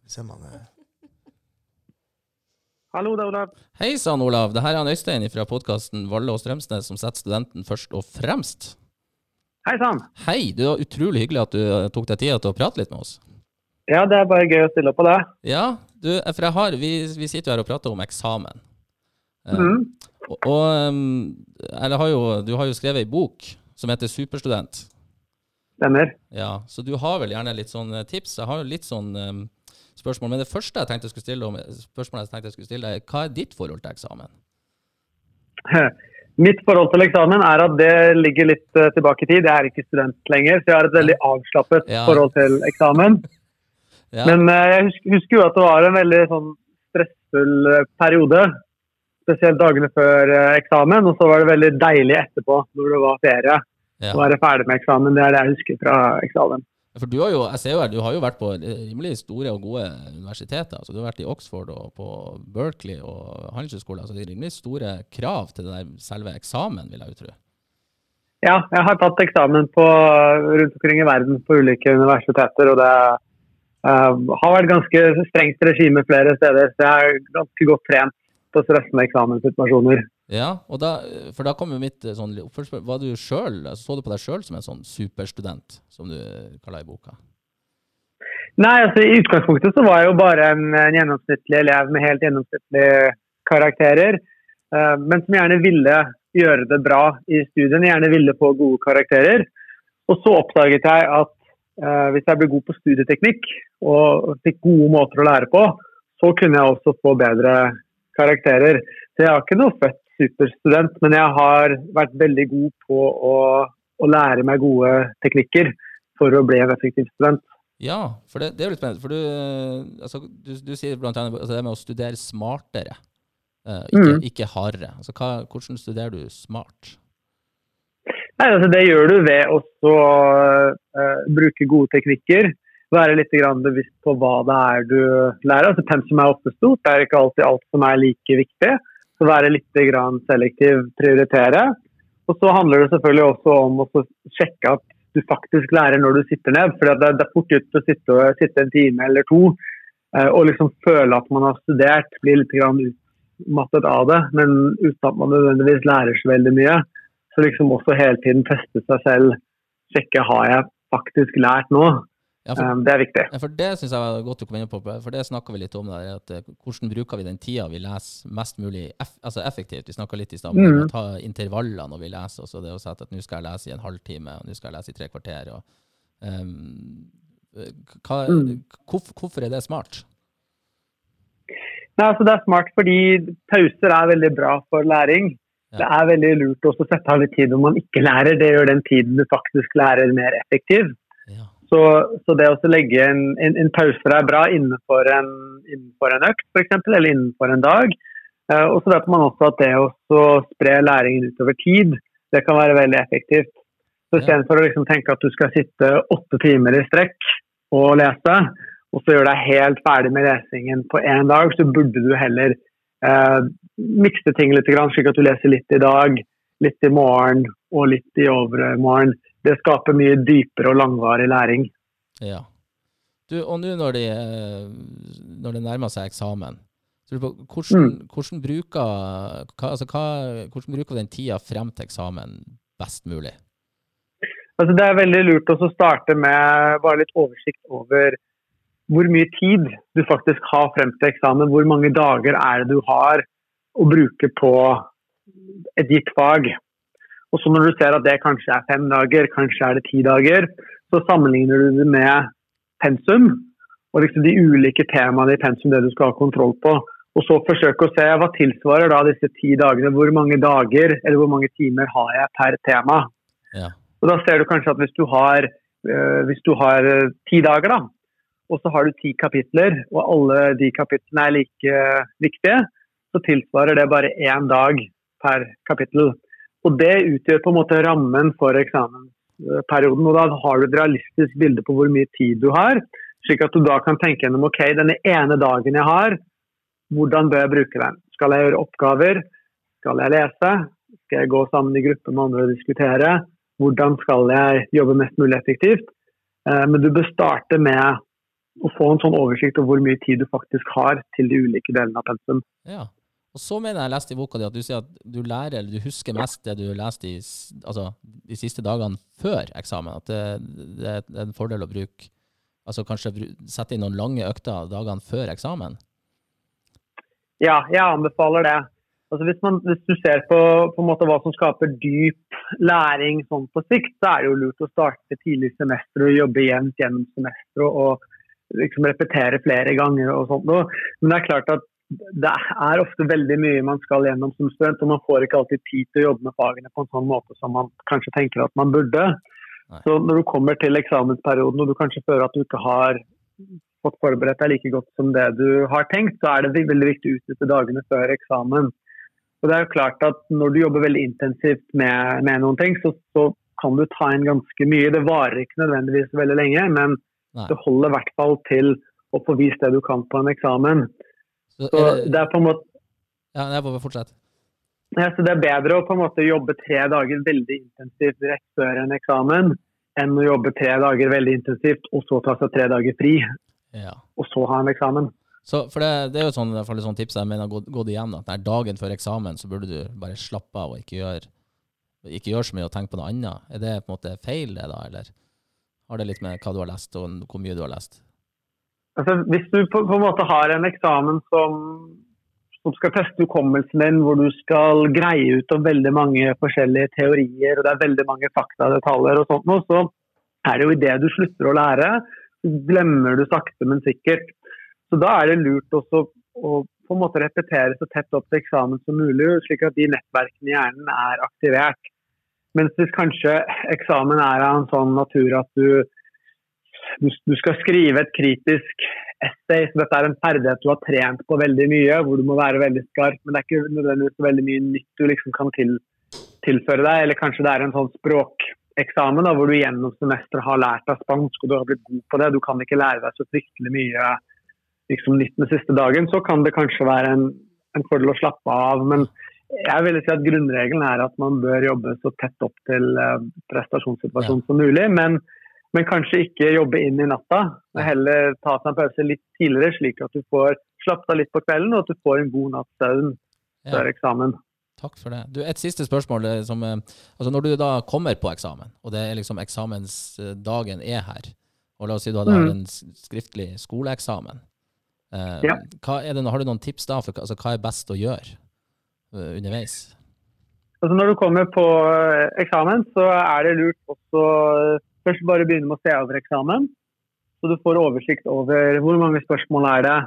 Se om han er Hallo, det er Olav. Hei sann, Olav. Det her er han Øystein fra podkasten Valle og Strømsnes som setter studenten først og fremst. Hei sann. Hei, det var utrolig hyggelig at du eh, tok deg tida til å prate litt med oss. Ja, det er bare gøy å stille opp på det. Ja, du, eh, for jeg har, vi, vi sitter jo her og prater om eksamen. Mm. Uh, og, og har jo, du har jo skrevet ei bok som heter Superstudent. Stemmer. Ja, Så du har vel gjerne litt sånn tips? Jeg har jo litt sånn um, spørsmål. Men det første jeg tenkte jeg skulle stille, om, spørsmålet jeg tenkte jeg skulle stille, er hva er ditt forhold til eksamen? <laughs> Mitt forhold til eksamen er at det ligger litt uh, tilbake i tid. Jeg er ikke student lenger, så jeg har et veldig avslappet ja. forhold til eksamen. <laughs> Ja. Men uh, jeg husker, jo at det var en veldig sånn stressfull periode. Spesielt dagene før eksamen, og så var det veldig deilig etterpå, når det var ferie. Ja. Å være ferdig med eksamen. Det er det jeg husker fra eksamen. For du har jo, jeg ser jo her, du har jo vært på rimelig store og gode universiteter. altså Du har vært i Oxford og på Berkeley og handelshøyskole. Altså det er rimelig store krav til det der selve eksamen, vil jeg jo tro. Ja, jeg har tatt eksamen på, rundt omkring i verden på ulike universiteter. og det uh, har vært ganske strengt regime flere steder. Så jeg er ganske godt trent på stressende eksamenssituasjoner. Ja, da, for da kommer mitt eh, sånn oppfølgingsspørsmål. Var du selv, altså, Så du på deg sjøl som en sånn superstudent, som du kaller i boka? Nei, altså i utgangspunktet så var jeg jo bare en, en gjennomsnittlig elev med helt gjennomsnittlige karakterer. Uh, men som gjerne ville gjøre det bra i studiene, gjerne ville få gode karakterer. Og så oppdaget jeg at uh, hvis jeg ble god på studieteknikk og fikk gode måter å lære på, så kunne jeg også få bedre karakterer. Så jeg har ikke noe født superstudent, men jeg har vært veldig god på å, å lære meg gode teknikker for å bli en effektiv student. Ja, for det, det er jo litt spennende. For du, altså, du, du sier bl.a. Altså det med å studere smartere, uh, ikke, mm. ikke hardere. Altså, hva, hvordan studerer du smart? Nei, altså, det gjør du ved å uh, bruke gode teknikker. Være litt bevisst på hva det er du lærer. Altså, Pensum er ofte stort, det er ikke alltid alt som er like viktig. Så være litt selektiv, prioritere. Og så handler det selvfølgelig også om å sjekke at du faktisk lærer når du sitter ned. For det, er fort gjort å sitte, sitte, en time eller to eh, og liksom føle at man har studert, bli litt utmattet av det, men uten at man nødvendigvis lærer så veldig mye. Så liksom også hele tiden teste seg selv, sjekke har jeg faktisk lært nå. Ja, for, um, det er viktig. Ja, for Det synes jeg var godt du kom inn på, for det snakka vi litt om. Der, at, eh, hvordan bruker vi den tida vi leser mest mulig eff, altså effektivt? Vi snakka litt i stad om mm. å ta intervaller når vi leser. Også det å si at nå skal jeg lese i en halvtime, og nå skal jeg lese i tre kvarter. Og, um, hva, mm. hvorfor, hvorfor, er det smart? Nei, altså Det er smart fordi pauser er veldig bra for læring. Ja. Det er veldig lurt også å sette av litt tid når man ikke lærer. Det gjør den tiden du faktisk lærer, mer effektiv. Ja. Så, så, det å legge en, en, en pause er bra innenfor en, innenfor en økt f.eks., eller innenfor en dag. Eh, og så vet man også at det å spre læringen utover tid, det kan være veldig effektivt. Så Istedenfor å liksom tenke at du skal sitte åtte timer i strekk og lese, og så gjøre deg helt ferdig med lesingen på én dag, så burde du heller eh, mikse ting litt, slik at du leser litt i dag, litt i morgen og litt i overmorgen det skaper mye dypere og langvarig læring. Ja. Du, og nå når, de, når, det nærmer seg eksamen, Så lurer på, hvordan, hvordan, bruker, hva, altså, hva, hvordan bruker den tida frem til eksamen best mulig? Altså, det er veldig lurt å starte med bare litt oversikt over hvor mye tid du faktisk har frem til eksamen. Hvor mange dager er det du har å bruke på et gitt fag. Og så når du ser at det kanskje er fem dager, kanskje er det ti dager, så sammenligner du det med pensum. Og liksom de ulike temaene i pensum det du skal ha kontroll på. Og så forsøke å se hva tilsvarer da disse ti dagene. Hvor mange dager eller hvor mange timer har jeg per tema. Ja. Og Da ser du kanskje at hvis du har, øh, hvis du har øh, ti dager, da, og så har du ti kapitler, og alle de kapitlene er like øh, viktige, så tilsvarer det bare én dag per kapittel. Og Det utgjør på en måte rammen for eksamensperioden. og Da har du et realistisk bilde på hvor mye tid du har, slik at du da kan tenke gjennom ok, denne ene dagen jeg har, hvordan bør jeg bruke den? Skal jeg gjøre oppgaver? Skal jeg lese? Skal jeg gå sammen i gruppe med andre og diskutere? Hvordan skal jeg jobbe mest mulig effektivt? Eh, men du bør starte med å få en sånn oversikt over hvor mye tid du faktisk har til de ulike delene av pensum. Ja. Og så mener jeg leste i boka di at du sier at du lærer eller du husker mest det du leste i, altså, de siste dagene før eksamen. At det, det, er en fordel å bruke altså kanskje sette inn noen lange økter dagene før eksamen. Ja, jeg anbefaler det. Altså hvis, man, hvis, du ser på, på hva som skaper dyp læring sånn på sikt, så er det jo lurt å starte tidlig semester og jobbe jevnt gjennom semesteret og liksom repetere flere ganger. og sånt. Men det er klart at det er ofte veldig mye man skal gjennom som student, og man får ikke alltid tid til å jobbe med fagene på en sånn måte som man kanskje tenker at man burde. Nei. Så når du kommer til eksamensperioden og du kanskje føler at du ikke har fått forberedt deg like godt som det du har tenkt, så er det veldig viktig å utnytte dagene før eksamen. Og det er jo klart at Når du jobber veldig intensivt med, med noen ting, så, så, kan du ta inn ganske mye. Det varer ikke nødvendigvis veldig lenge, men Nei. det holder i hvert fall til å få vist det du kan på en eksamen. Så, så det er på en måte Ja, jeg får fortsette. Ja, så Det er bedre å på en måte jobbe tre dager veldig intensivt rett før en eksamen, enn å jobbe tre dager veldig intensivt og så ta seg tre dager fri ja. og så ha en eksamen. Så, for det, det, er jo sånn, et sånn tips jeg mener gått, det igjen, at dagen før eksamen så burde du bare slappe av og ikke gjøre, ikke gjøre så mye og tenke på noe annet. Er det på en måte feil, det da, eller har det litt med hva du har lest og hvor mye du har lest? Altså, hvis du på, på en måte har en eksamen som, som skal teste hukommelsen din, hvor du skal greie ut om veldig mange forskjellige teorier, og det er veldig mange faktadetaljer og sånt, så er det jo idet du slutter å lære, glemmer du sakte, men sikkert. Så Da er det lurt også å på en måte repetere så tett opp til eksamen som mulig, slik at de nettverkene i hjernen er aktivert. Mens hvis kanskje eksamen er av en sånn natur at du, du, du skal skrive et kritisk essay, så dette er en ferdighet du har trent på veldig mye, hvor du må være veldig skarp, men det er ikke nødvendigvis veldig mye nytt du liksom kan til, tilføre deg. Eller kanskje det er en sånn språkeksamen da, hvor du gjennom semesteret har lært deg spansk og du har blitt god på det. Du kan ikke lære deg så fryktelig mye liksom, nytt den siste dagen. Så kan det kanskje være en, en fordel å slappe av. Men jeg vil si at grunnregelen er at man bør jobbe så tett opp til uh, prestasjonssituasjonen som mulig. Men, men, kanskje ikke jobbe inn i natta. Heller ta seg en pause litt tidligere, slik at du får slappet av litt på kvelden og at du får en god natts søvn før eksamen. Takk for det. Du, et siste spørsmål. Som, eh, altså når du da kommer på eksamen, og det er liksom eksamensdagen er her, og la oss si du hadde mm. en skriftlig skoleeksamen, eh, ja. det, har du noen tips da for altså, hva er best å gjøre uh, underveis? Altså når du kommer på eksamen, så er det lurt også først bare begynne med å se over eksamen. Så du får oversikt over hvor mange spørsmål er det,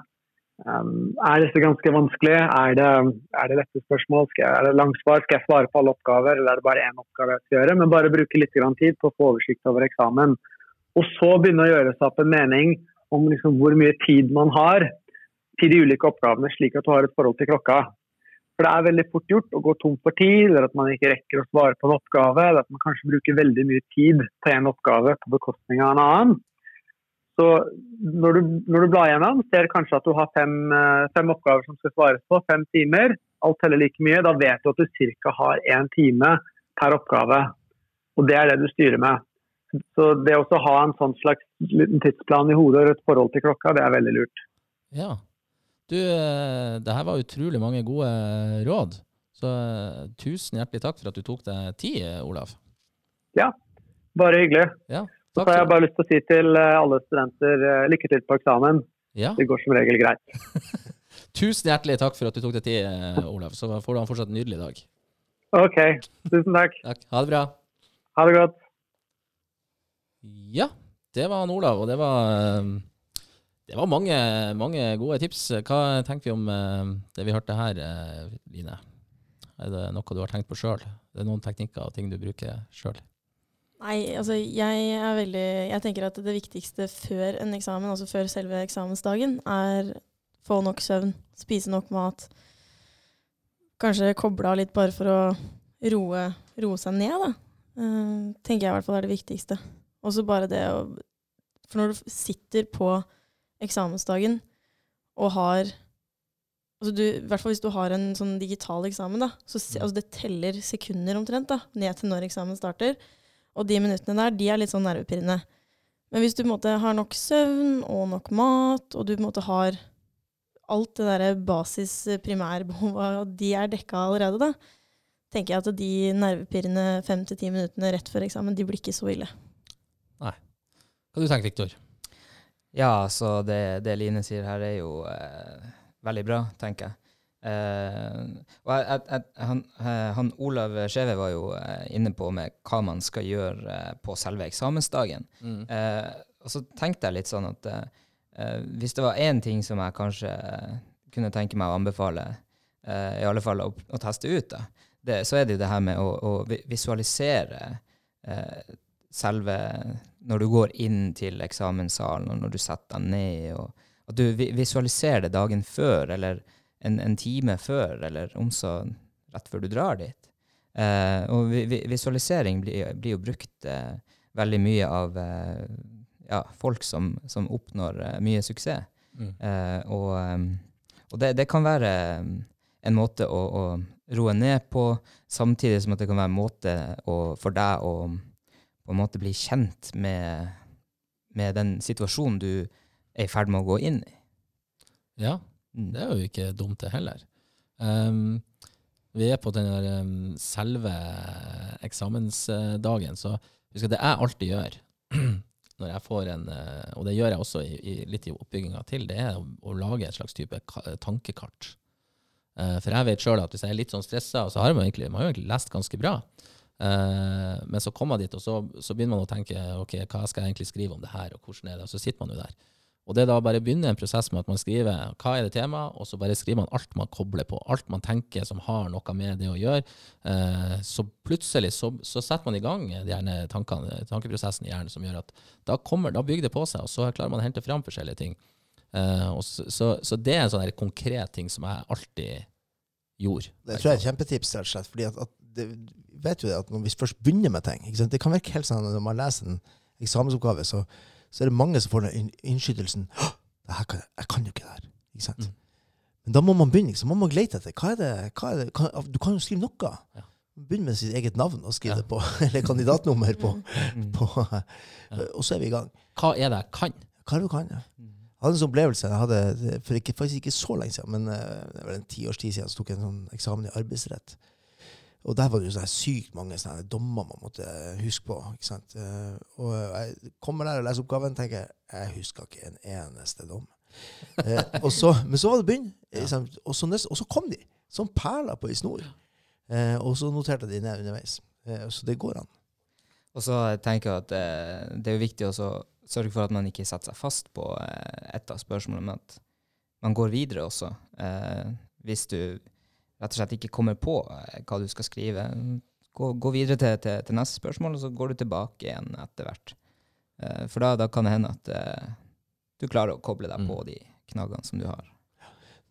Um, er dette ganske vanskelig? Er det, er det lette spørsmål? Skal jeg, er det langsvar? Skal jeg svare på alle oppgaver, eller er det bare én oppgave jeg skal gjøre? Men bare bruke litt tid på å få oversikt over eksamen. Og så begynne å gjøre seg opp en mening om liksom hvor mye tid man har til de ulike oppgavene, slik at du har et forhold til klokka. For det er veldig fort gjort å gå tom for tid, eller at man ikke rekker å svare på en oppgave, eller at man kanskje bruker veldig mye tid på en oppgave på bekostning av en annen. Så når du, når du blar gjennom, ser kanskje at du har fem, eh, fem, oppgaver som skal svares på, fem timer. Alt teller like mye. Da vet du at du ca. har én time per oppgave. Og det er det du styrer med. Så det å ha en sånn slags tidsplan i hodet og et forhold til klokka, det er veldig lurt. Ja. Du, eh, det her var utrolig mange gode råd. Så eh, tusen hjertelig takk for at du tok deg tid, Olav. Ja, Bare hyggelig. Ja, Så har jeg bare lyst til å si til eh, alle studenter eh, lykke til på eksamen. ja. Det går som regel greit. <laughs> Tusen hjertelig takk for at du tok deg tid, eh, Olav. Så får du ha en fortsatt nydelig dag. OK. Tusen takk. Takk. Ha det bra. Ha det godt. Ja, det var han Olav, og det var eh, Det var mange, mange gode tips. Hva tenker vi om eh, det vi hørte her, eh, Line? Er det noe du har tenkt på sjøl? Det er noen teknikker og ting du bruker sjøl? Nei, altså jeg er veldig Jeg tenker at det viktigste før en eksamen, altså før selve eksamensdagen, er få nok søvn, spise nok mat. Kanskje koble av litt bare for å roe, roe seg ned, da. Uh, tenker jeg i hvert fall er det viktigste. Og så bare det å For når du sitter på eksamensdagen og har altså du, I hvert fall hvis du har en sånn digital eksamen, da. Så altså det teller sekunder omtrent da, ned til når eksamen starter. Og de minuttene der, de er litt sånn nervepirrende. Men hvis du på en måte har nok søvn og nok mat, og du på en måte har alt det derre basis primærbehova, de er dekka allerede, da, tenker jeg at de nervepirrende fem til ti minuttene rett før eksamen, de blir ikke så ille. Nei. Hva du tenker Viktor? Ja, så det, det Line sier her, er jo eh, veldig bra, tenker jeg. Eh, og jeg, jeg, han, eh, han Olav Skjeve var jo eh, inne på med hva man skal gjøre eh, på selve eksamensdagen. Mm. Eh, og så tenkte jeg litt sånn at hvis det var én ting som jeg kanskje kunne tenke meg å anbefale, eh, i alle fall å, å teste ut, da, det, så er det jo det her med å, å visualisere eh, selve Når du går inn til eksamenssalen, og når du setter deg ned, og at du visualiserer det dagen før, eller en, en time før, eller om så rett før du drar dit. Eh, og vi, vi, visualisering blir, blir jo brukt eh, veldig mye av eh, ja, folk som, som oppnår eh, mye suksess. Mm. Eh, og og det, det kan være en måte å, å roe ned på, samtidig som at det kan være en måte å, for deg å på en måte bli kjent med, med den situasjonen du er i ferd med å gå inn i. Ja, Mm. det er jo ikke dumt det heller. Um, vi er på den der um, selve eksamensdagen, så husk at det jeg alltid gjør <clears throat> når jeg får en, eh, og det gjør jeg også i, i, litt i oppbygginga til, det er å, å lage et slags type tankekart. Uh, for jeg vet sjøl at hvis jeg er litt sånn stressa, så har man egentlig, man har jo egentlig lest ganske bra, men så kommer man dit, og så, så begynner man å tenke ok, hva skal jeg egentlig skrive om det her, og hvordan er det? Og så sitter man jo der. Og det er da bare å begynne en prosess med at man skriver hva er det temaet, og så bare skriver man alt man kobler på, alt man tenker som har noe med det å gjøre. Eh, så plutselig så, så setter man i gang de tankene, tankeprosessen i hjernen som gjør at da, kommer, da bygger det på seg, og så klarer man å hente fram forskjellige ting. Eh, så, så, så det er en sånn konkret ting som jeg alltid gjorde. Det tror jeg er et kjempetips, rett og slett. Fordi at, at det, vet jo det at når vi først begynner med ting? Det kan virke helt sånn når man leser en eksamensoppgave, så, så er det mange som får den inn- innskytelsen kan, Jeg kan jo ikke det her. Ikke sant? Mm. Men da må man begynne. Så må man lete etter hva er det, hva er det kan, Du kan jo skrive noe. Ja. Begynn med sitt eget navn og skrive Ja. det på. <laughs> Eller kandidatnummer på. Mm. på Og så er vi i gang. Hva er det jeg kan? Hva er det du kan? Ja. Mm. Jeg hadde en sånn opplevelse jeg hadde for ikke, faktisk ikke så lenge siden, men eh, det var en tiårs tid siden, så tok jeg en sånn eksamen i arbeidsrett. Og der var det jo sånn sykt mange sånne dommer man måtte huske på. ikke sant? Eh, Og jeg kommer der og leser oppgaven tenker jeg, husker ikke en eneste dom. Eh, og så, men så var det begynn, Ja. og, så og så kom de, som perler på ei snor. Eh, og så noterte de ned underveis. Eh, så det går an. Og så tenker jeg at eh, det er jo viktig å sørge for at man ikke setter seg fast på eh, ett av spørsmålene, men at man går videre også. Eh, hvis du rett og slett ikke kommer på eh, hva du skal skrive, gå, gå videre til, til, til neste spørsmål, og så går du tilbake igjen etter hvert. Uh, for da, da kan det hende at uh, du klarer å koble deg Mm. på de knaggene som du har.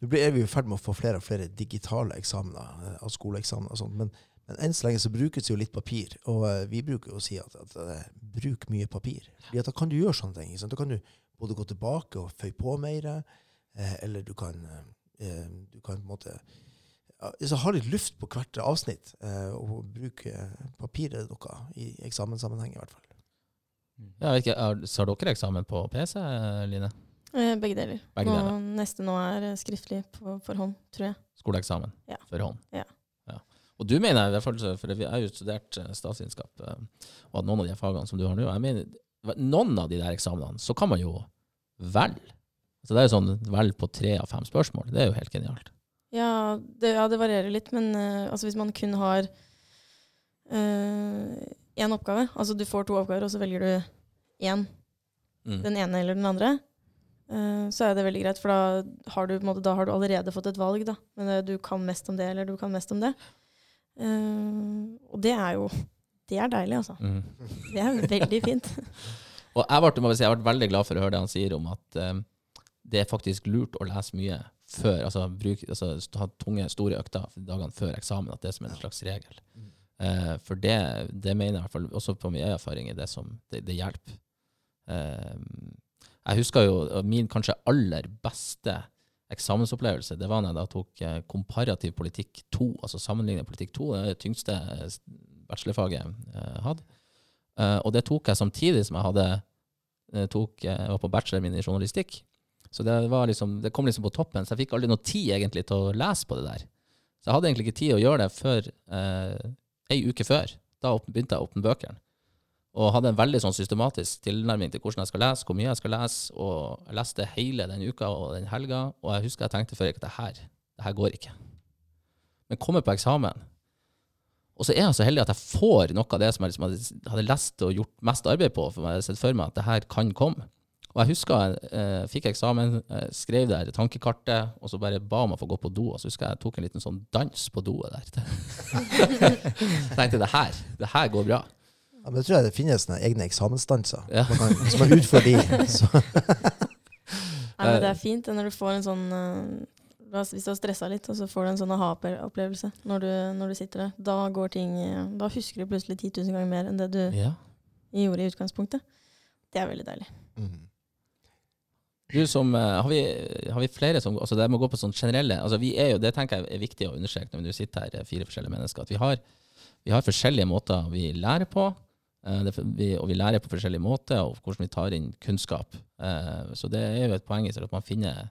Nå blir- er vi i ferd med å få flere og flere digitale eksamener, av skoleeksamener og sånt, men, men enn så lenge så brukes jo litt papir, og uh, vi bruker jo å si at, at bruk mye papir. Fordi da kan du gjøre sånne ting. Da kan du både gå tilbake og føye på mer, eller du kan, du kan på en måte så ha litt luft på hvert avsnitt, eh, og bruke papiret deres i eksamenssammenheng i hvert fall. Jeg vet ikke, er, så har dere eksamen på PC, Line? Eh, Begge deler. Begge nå. Neste nå er eh, skriftlig på forhånd, tror jeg. Skoleeksamen Ja. for hånd. Ja. Og du mener, i hvert fall, for jeg har jo studert eh, statsvitenskap, eh, og hatt noen av de fagene som du har nå, jeg mener, noen av de der eksamenene, så kan man jo velge. Så det er jo sånn velg på tre av fem spørsmål. Det er jo helt genialt. Ja, det, ja, det varierer litt, men uh, altså hvis man kun har én oppgave, altså du får to oppgaver, og så velger du én, Mm. den ene eller den andre, Uh, så er det veldig greit, for da har du, på en måte, da har du allerede fått et valg. Da. Men eh, du kan mest om det, eller du kan mest om det. Eh, og det er jo Det er deilig, altså. Mm. Det er veldig fint. <laughs> Og jeg ble, si, jeg ble veldig glad for å høre det han sier om at eh, det er faktisk lurt å lese mye før, altså, bruk, altså ha tunge, store økter dagene før eksamen, at det er som en slags regel. Eh, for det, det mener jeg i hvert fall, også på min erfaring, er det som det, det hjelper. Eh, jeg husker jo min kanskje aller beste eksamensopplevelse, det var når jeg da tok eh, komparativ politikk 2, altså sammenlignet politikk 2, det det tyngste eh, bachelorfaget jeg hadde. Eh, og det tok jeg samtidig som jeg hadde tok, jeg var på bacheloren min i journalistikk. Så det, liksom, det kom liksom på toppen, så jeg fikk aldri noe tid egentlig til å lese på det der. Så jeg hadde egentlig ikke tid å gjøre det før eh, ei uke før. Da begynte jeg å åpne bøkene. Og hadde en veldig sånn systematisk tilnærming til hvordan jeg skal lese, hvor mye jeg skal lese. Og jeg leste hele den uka og den helga, og jeg husker jeg tenkte før at det her, det her går ikke. Men kommer på eksamen, og så er jeg så heldig at jeg får noe av det som jeg liksom hadde, hadde lest og gjort mest arbeid på, for jeg hadde sett for meg at det her kan komme. Og jeg husker jeg eh, fikk eksamen, eh, skrev der tankekartet, og så bare ba om å få gå på do. Og så husker jeg jeg tok en liten sånn dans på doet der. jeg <laughs> tenkte det her, det her går bra. Ja, men jeg tror jeg det finnes sånne egne eksamensdanser. Ja. Man kan, hvis man utfører de, så <laughs> Nei, men det er fint når du får en sånn eh, Hvis du har stressa litt, og så får du en sånn aha-opplevelse når, du- når du sitter der. Da går ting eh, Da husker du plutselig 10 000 ganger mer enn det du Ja. gjorde i utgangspunktet. Det er veldig deilig. mm. Du som, eh, har, vi, har vi flere som altså Det må gå på sånn generelle altså vi er jo, Det tenker jeg er viktig å understreke når vi sitter her, eh, fire forskjellige mennesker. At vi har, vi har forskjellige måter vi lærer på. eh, vi, og vi lærer på forskjellige måter, og hvordan vi tar inn kunnskap. Så det er jo et poeng i at man finner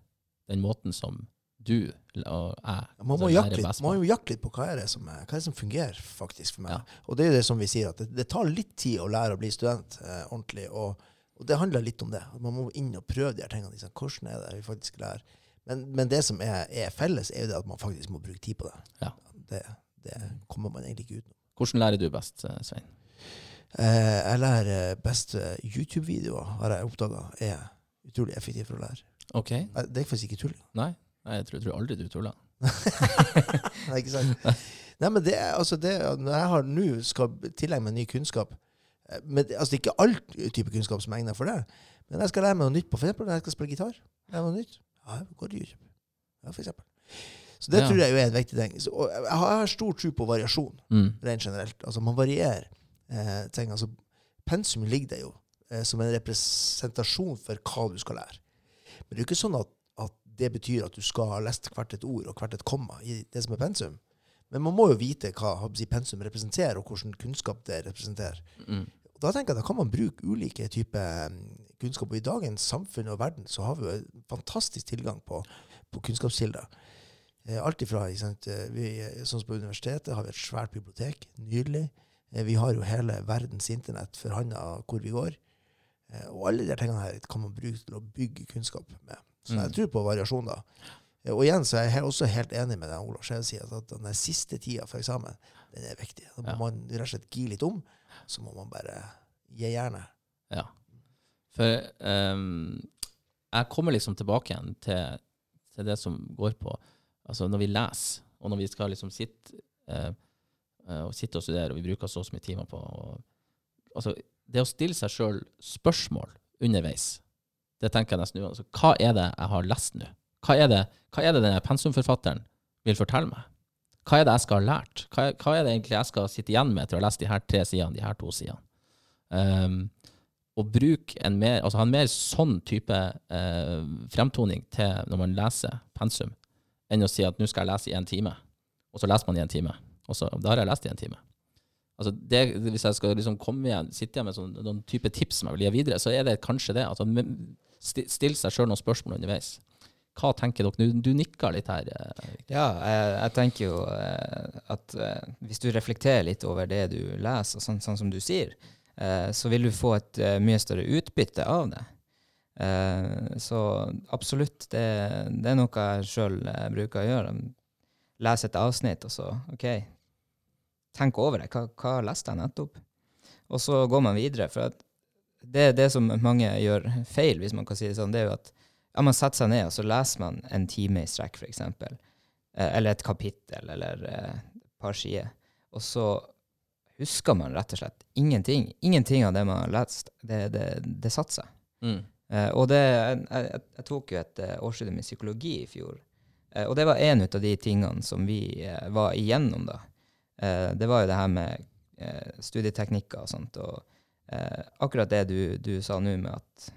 den måten som du og jeg Man må, jakte litt, man må jakte litt på hva er det som, er, hva er det som fungerer faktisk for meg. Ja. Og det er jo det som vi sier, at det, det tar litt tid å lære å bli student eh, ordentlig. Og, og det handler litt om det. Man må inn og prøve de her tingene. Liksom. Hvordan er det vi faktisk lærer? Men, men det som er, er felles, er jo det at man faktisk må bruke tid på det. Ja. Det, det kommer man egentlig ikke utenom. Hvordan lærer du best, eh, Svein? Eh, jeg lærer best eh, YouTube-videoer, har jeg oppdaga, er utrolig effektivt for å lære. OK? Eh, Det er faktisk ikke tull. Nei? Jeg tror, tror aldri du tuller. <laughs> Nei, ikke sant? <laughs> Nei, men det er altså det Når jeg har nå skal tilegne meg ny kunnskap men, altså Det er ikke all type kunnskap som er egnet for det. Men jeg skal lære meg noe nytt på eksempel når jeg skal spille gitar. Lære meg noe nytt. Ja, går det YouTube. Ja, for eksempel. Så det Ja. tror jeg jo er en viktig ting. Så, jeg har, stor tro på variasjon, Mm. rent generelt. Altså Man varierer eh, ting. Altså, pensum ligger der jo eh, som en representasjon for hva du skal lære. Men det er jo ikke sånn at, at det betyr at du skal ha lest hvert et ord og hvert et komma i det som er pensum. Men man må jo vite hva hva si, pensum representerer, og hvilken kunnskap det representerer. Mm. Og da tenker jeg da kan man bruke ulike typer mm, kunnskap. Og i dagens samfunn og verden så har vi jo en fantastisk tilgang på, på kunnskapskilder. Eh, alt ifra, eh, vi, sånn som på universitetet har vi et svært bibliotek, nydelig. Eh, vi har jo hele verdens internett for handa hvor vi går. Eh, og alle de tingene her kan man bruke til å bygge kunnskap med. Så Mm. jeg tror på variasjon da. Eh, Og igjen så er jeg også helt enig med deg, Olav Skjeve, at den siste tida for eksamen, den er viktig. Da må Ja. man rett og slett gi litt om, så må man bare gi jernet. Ja. For um, jeg kommer liksom tilbake igjen til, til det som går på Altså når vi leser, og når vi skal liksom sitte, uh, og, sitte og studere, og vi bruker så mye timer på og, altså, Det å stille seg sjøl spørsmål underveis, det tenker jeg nesten uansett. Altså, Hva er det jeg har lest nå? Hva er det, hva er det denne pensumforfatteren vil fortelle meg? Hva er det jeg skal ha lært? Hva er, hva er det egentlig jeg skal sitte igjen med etter å ha lest de her tre sidene, de her to sidene? Um, og bruk en mer, altså ha en mer sånn type uh, fremtoning til når man leser pensum, enn å si at nå skal jeg lese i en time, og så leser man i en time. Og så, da har jeg lest i en time. Altså det, hvis jeg skal liksom komme igjen, sitte igjen med sånn, noen type tips som jeg vil gi videre, så er det kanskje det. Altså, Still seg sjøl noen spørsmål underveis. Hva tenker dere? Du, du nikker litt her. eh, Ja, jeg, jeg tenker jo eh, at eh, hvis du reflekterer litt over det du leser, sånn, sånn som du sier, så vil du få et mye større utbytte av det. Så absolutt, det, det er noe jeg sjøl bruker å gjøre. Lese et avsnitt, og så OK, tenk over det. Hva, hva leste jeg nettopp? Og så går man videre. For det, det som mange gjør feil, hvis man kan si det sånn, det er jo at ja, man setter seg ned, og så leser man en time i strekk, f.eks. Eh, eller et kapittel, eller eh, et par sider. Og så husker man rett og slett ingenting. Ingenting av det man har lest, det, det, det satte seg. Mm. Eh, og det, jeg, jeg, tok jo et eh, årsstudium i psykologi i fjor. Og det var en av de tingene som vi var igjennom da. Det var jo det her med studieteknikker og sånt. Og akkurat det du, du sa nå med at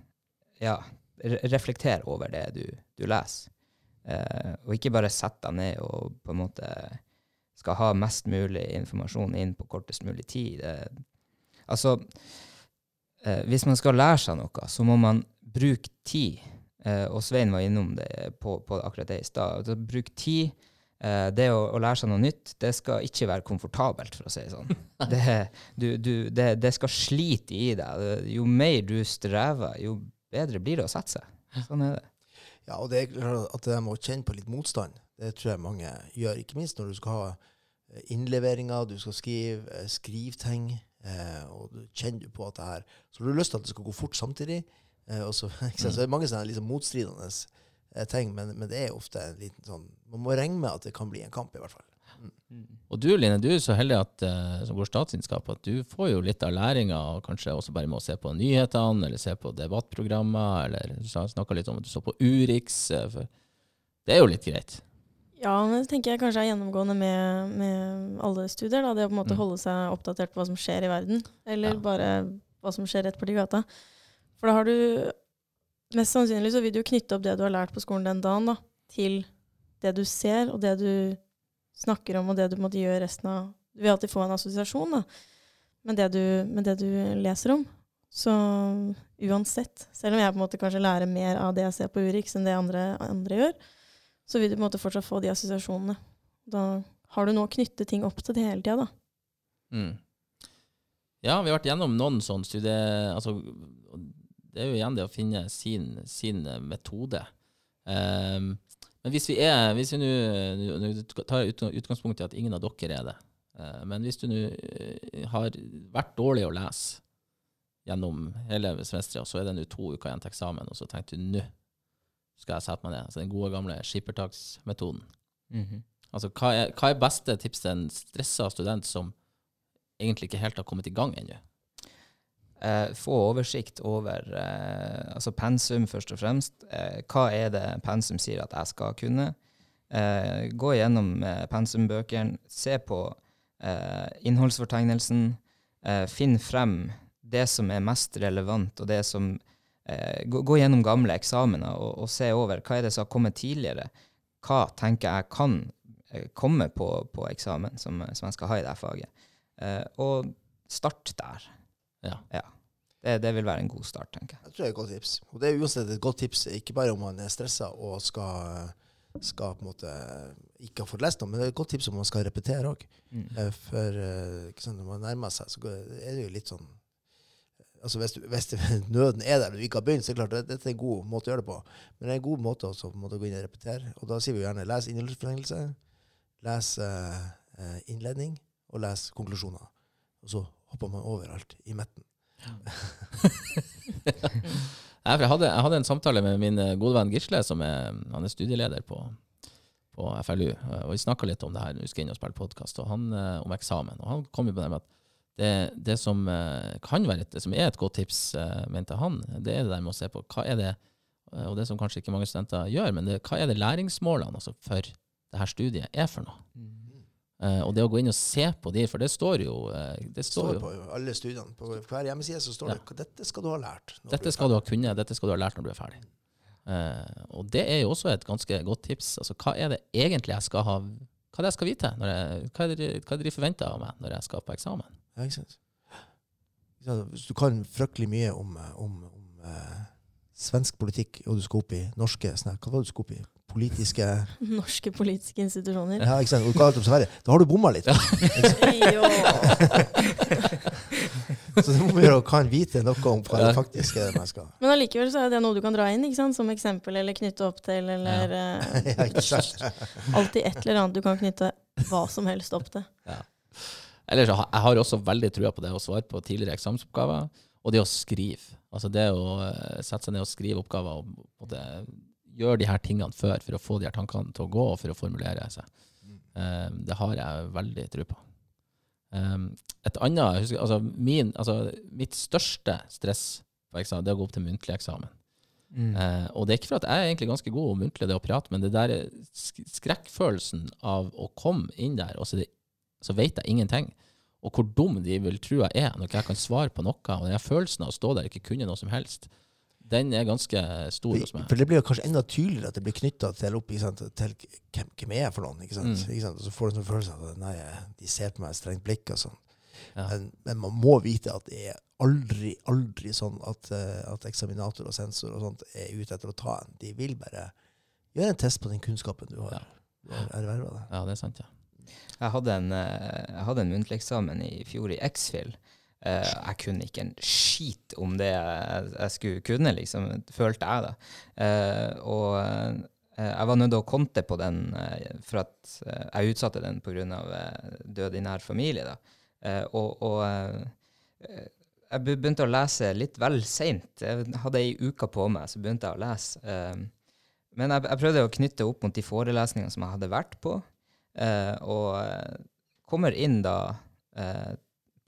ja, reflekter over det du, du leser. Eh, og ikke bare sett deg ned og på en måte skal ha mest mulig informasjon inn på kortest mulig tid. Det, altså, eh, hvis man skal lære seg noe, så må man bruke tid. Eh, og Svein var innom det på, på akkurat det i stad. Altså, bruk tid. Eh, det å, å lære seg noe nytt, det skal ikke være komfortabelt, for å si det sånn. <laughs> Det, du, du, det, det skal slite i deg. Jo mer du strever, jo bedre blir det å sette seg. Sånn er det. Ja, og det er klart at det med å kjenne på litt motstand, det tror jeg mange gjør. Ikke minst når du skal ha eh, innleveringer, du skal skrive skrive skrivting, eh, og du kjenner på at det her Så har du lyst til at det skal gå fort samtidig. Eh, og så, <laughs> så det er mange sånne liksom motstridende eh, ting, men, men det er ofte en liten sånn Man må regne med at det kan bli en kamp, i hvert fall. Og du Line, du er så heldig at, eh, som går statsvitenskap at du får jo litt av læringa, og kanskje også bare med å se på nyhetene, eller se på debattprogrammer, eller du snakka litt om at du så på Urix. eh, det er jo litt greit. Ja, men det tenker jeg kanskje er gjennomgående med, med alle studier. Da. Det å på en måte Mm. holde seg oppdatert på hva som skjer i verden, eller Ja. bare hva som skjer rett borti gata. For da har du Mest sannsynlig så vil du knytte opp det du har lært på skolen den dagen, da, til det du ser, og det du snakker om, og det du måtte gjøre gjør resten av Du vil alltid få en assosiasjon da, med det du, med det du leser om. Så uansett, selv om jeg på en måte kanskje lærer mer av det jeg ser på Urix enn det andre, andre gjør, så vil du på en måte fortsatt få de assosiasjonene. Da har du nå knyttet ting opp til det hele tida, da. Mm. Ja, vi har vært gjennom noen sånne studier Altså, det er jo igjen det å finne sin, sin metode. Ehm, men hvis vi er Hvis vi nå tar ut- utgangspunkt i at ingen av dere er det, eh, men hvis du nå eh, har vært dårlig å lese gjennom hele semesteret, og så er det nå to uker igjen til eksamen, og så tenkte du nå skal jeg sette meg ned. Altså den gode, gamle skippertaksmetoden. Mhm. Altså, hva er, hva er beste tips til en stressa student som egentlig ikke helt har kommet i gang ennå? Eh, få oversikt over eh, altså pensum, først og fremst. Eh, hva er det pensum sier at jeg skal kunne? Eh, gå gjennom eh, pensumbøkene, se på eh, innholdsfortegnelsen. Finn frem det som er mest relevant, og det som gå, gå gjennom gamle eksamener og, og se over hva er det som har kommet tidligere. Hva tenker jeg kan komme på, på eksamen som, som jeg skal ha i det faget. Og start der. Ja. Det, det vil være en god start, tenker jeg. Jeg tror det er et godt tips. Og det er uansett et godt tips, ikke bare om man er stressa og skal, skal på en måte ikke ha fått lest noe, men det er et godt tips om man skal repetere òg. Mm. For eh, ikke sant, når man nærmer seg, så er det jo litt sånn Altså hvis, du, hvis <laughs> nøden er der og du ikke har begynt, så er det klart dette er en god måte å gjøre det på. Men det er en god måte også på en måte å gå inn og repetere. Og da sier vi jo gjerne les innholdsforlengelse, les eh, eh, innledning og les konklusjoner. Og så hopper man meg overalt, i midten. Ja. <laughs> jeg, hadde, jeg hadde en samtale med min eh, gode venn Gisle, som er, han er studieleder på, på FLU. eh, Og vi snakka litt om det her, skal inn og spille podkast, og han eh, om eksamen. Og han kom jo på det med at det, det som kan være et, det som er et godt tips, mente han, det er det der med å se på hva er det Og det som kanskje ikke mange studenter gjør, men det, hva er det læringsmålene altså for det her studiet er for noe? Eh, og det å gå inn og se på de, for det står jo uh, Det står står jo på alle studiene. På hver hjemmeside så står Ja. det dette skal du ha lært. Dette skal du ha kunnet, dette skal du ha lært når du er ferdig. Uh, og det er jo også et ganske godt tips. Altså, hva er det egentlig jeg skal ha Hva er det jeg skal vite? Når jeg, hva, er det, hva er det de forventer av meg når jeg skal på eksamen? Ja, ikke sant? Hvis du kan fryktelig mye om, om, om svensk politikk, og du skal opp i norske sånn Hva var det du skulle opp i? Politiske <laughs> Norske politiske institusjoner. Ja, ikke sant? Og hva er om Sverige? Da har du bomma litt. <laughs> Jo. <laughs> Så det må vi gjøre, kan vite noe om hva det faktisk er man skal Men allikevel så er det noe du kan dra inn ikke sant? som eksempel, eller knytte opp til, eller eh, ja, ikke sant? alltid et eller annet du kan knytte hva som helst opp til. Ellers jeg har også veldig trua på det å svare på tidligere eksamensoppgaver, og det å skrive. Altså det å eh, sette seg ned og skrive oppgaver og det... gjøre de her tingene før for å få de her tankene til å gå, og for å formulere seg. Um, det har jeg veldig tro på. Um, et annet, husker, altså, min, altså Mitt største stress på eksamen, det er å gå opp til muntlig eksamen. Mm. Uh, og det er ikke for at jeg er egentlig ganske god og muntlig det å prate, men det der skrekkfølelsen av å komme inn der, og så, det, så vet jeg ingenting. Og hvor dum de vil tro jeg er når jeg kan svare på noe. Og den følelsen av å stå der og ikke kunne noe som helst, den er ganske stor hos meg. For det blir jo kanskje enda tydeligere at det blir knytta til, opp, ikke sant, til hvem, hvem er jeg for noen. Ikke sant? Mm. Ikke sant? Og så får du en sånn følelse av at nei, de ser på meg med strengt blikk. og sånn. Ja. Men, men man må vite at det er aldri, aldri sånn at, eh, at eksaminator og sensor og sånt er ute etter å ta en. De vil bare gjøre en test på den kunnskapen du har, Ja. erverva. Ja, det er sant, ja. Jeg hadde en, eh, jeg hadde en muntlig eksamen i fjor i X-Fill. Eh, jeg kunne ikke en skit om det jeg, jeg skulle kunne, liksom, følte jeg da. Eh, og eh, jeg var nødt til å konte på den, for at jeg utsatte den pga. Død i nær familie. da. Og og jeg begynte å lese litt vel seint. Jeg hadde ei uke på meg, så begynte jeg å lese. Men jeg, jeg prøvde å knytte opp mot de forelesningene som jeg hadde vært på. Og kommer inn da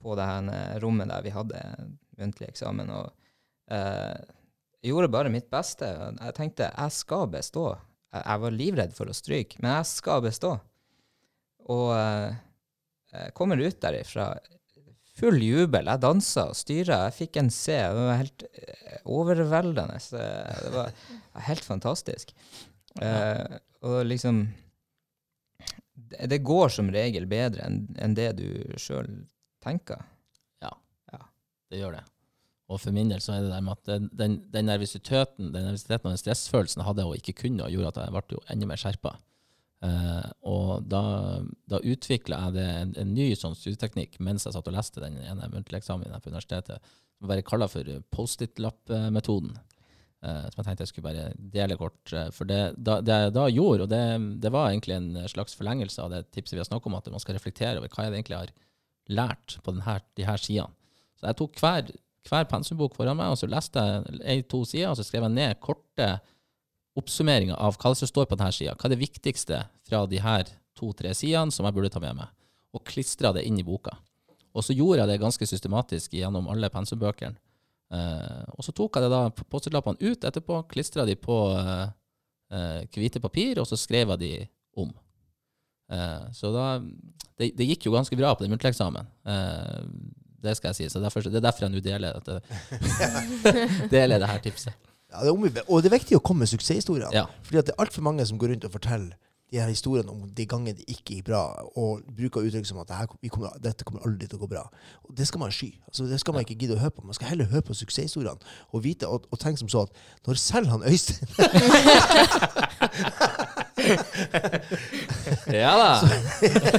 på det her eh, rommet der vi hadde muntlig eksamen, og eh, gjorde bare mitt beste. Jeg tenkte jeg skal bestå. Jeg, var livredd for å stryke, men jeg skal bestå. Og eh, jeg kommer ut derifra full jubel. Jeg dansa og styra. Jeg fikk en C. Det var helt eh, overveldende. Det var helt fantastisk. Eh, og liksom det, går som regel bedre enn det du sjøl tenker. Ja, Det gjør det. Og for min del så er det der med at den, den, den nervøsiteten den nervøsiteten og den stressfølelsen jeg hadde og ikke kunne, og gjorde at jeg ble jo enda mer skjerpa. Eh, og da, da utvikla jeg det, en, en ny sånn studieteknikk mens jeg satt og leste den ene muntlige eksamen på universitetet, som bare kaller for Post-it-lapp-metoden. Eh, som jeg tenkte jeg skulle bare dele kort. eh, For det, da, det jeg da gjorde, og det, det var egentlig en slags forlengelse av det tipset vi har snakket om, at man skal reflektere over hva jeg egentlig har lært på denne, de her sidene. Så jeg tok hver, hver pensumbok foran meg, og så leste jeg ei-to sider, og så skrev jeg ned korte oppsummeringer av hva som står på denne sida. Hva er det viktigste fra de her to-tre sidene som jeg burde ta med meg? Og klistra det inn i boka. Og så gjorde jeg det ganske systematisk gjennom alle pensumbøkene. Eh, og så tok jeg det da Post-it-lappene ut etterpå, klistra de på eh, eh, hvite papir, og så skrev jeg de om. Eh, så da det, det gikk jo ganske bra på den muntlige eksamen. Eh, det skal jeg si. Så derfor, det er derfor jeg nå deler, dette- <laughs> deler det her tipset. Ja, det er og det er viktig å komme med suksesshistoriene. Ja. Fordi at det er altfor mange som går rundt og forteller de her historiene om de gangene det ikke gikk bra, og bruker uttrykk som at det her, vi kommer, dette kommer aldri til å gå bra. Og det skal man sky. Altså, det skal man ikke gidde å høre på. Man skal heller høre på suksesshistoriene og vite og, og tenke som så at når selv han Øystein <laughs> <laughs> Ja da!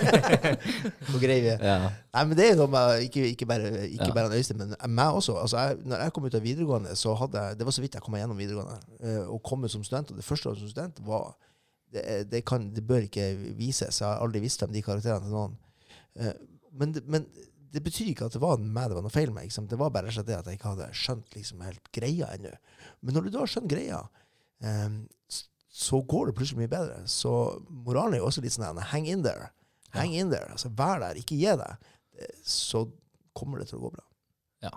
<laughs> og greier Ja. Nei, men det er noe med ikke, ikke bare, ikke Ja. bare Øystein, men meg også. Altså, jeg, når jeg kom ut av videregående, så hadde jeg Det var så vidt jeg kom meg gjennom videregående. eh, Å komme som student, og det første året som student var det, det, kan, det bør ikke vises. Jeg har aldri visst om de karakterene til noen. Uh, Men, men det betyr ikke at det var meg det var noe feil med. Det var bare det at jeg ikke hadde skjønt liksom helt greia ennå. Men når du da har skjønt greia, eh, så går det plutselig mye bedre. Så moralen er jo også litt sånn hang in there. Hang in there. Altså, vær der, ikke gi deg. Eh, Så kommer det til å gå bra. Ja.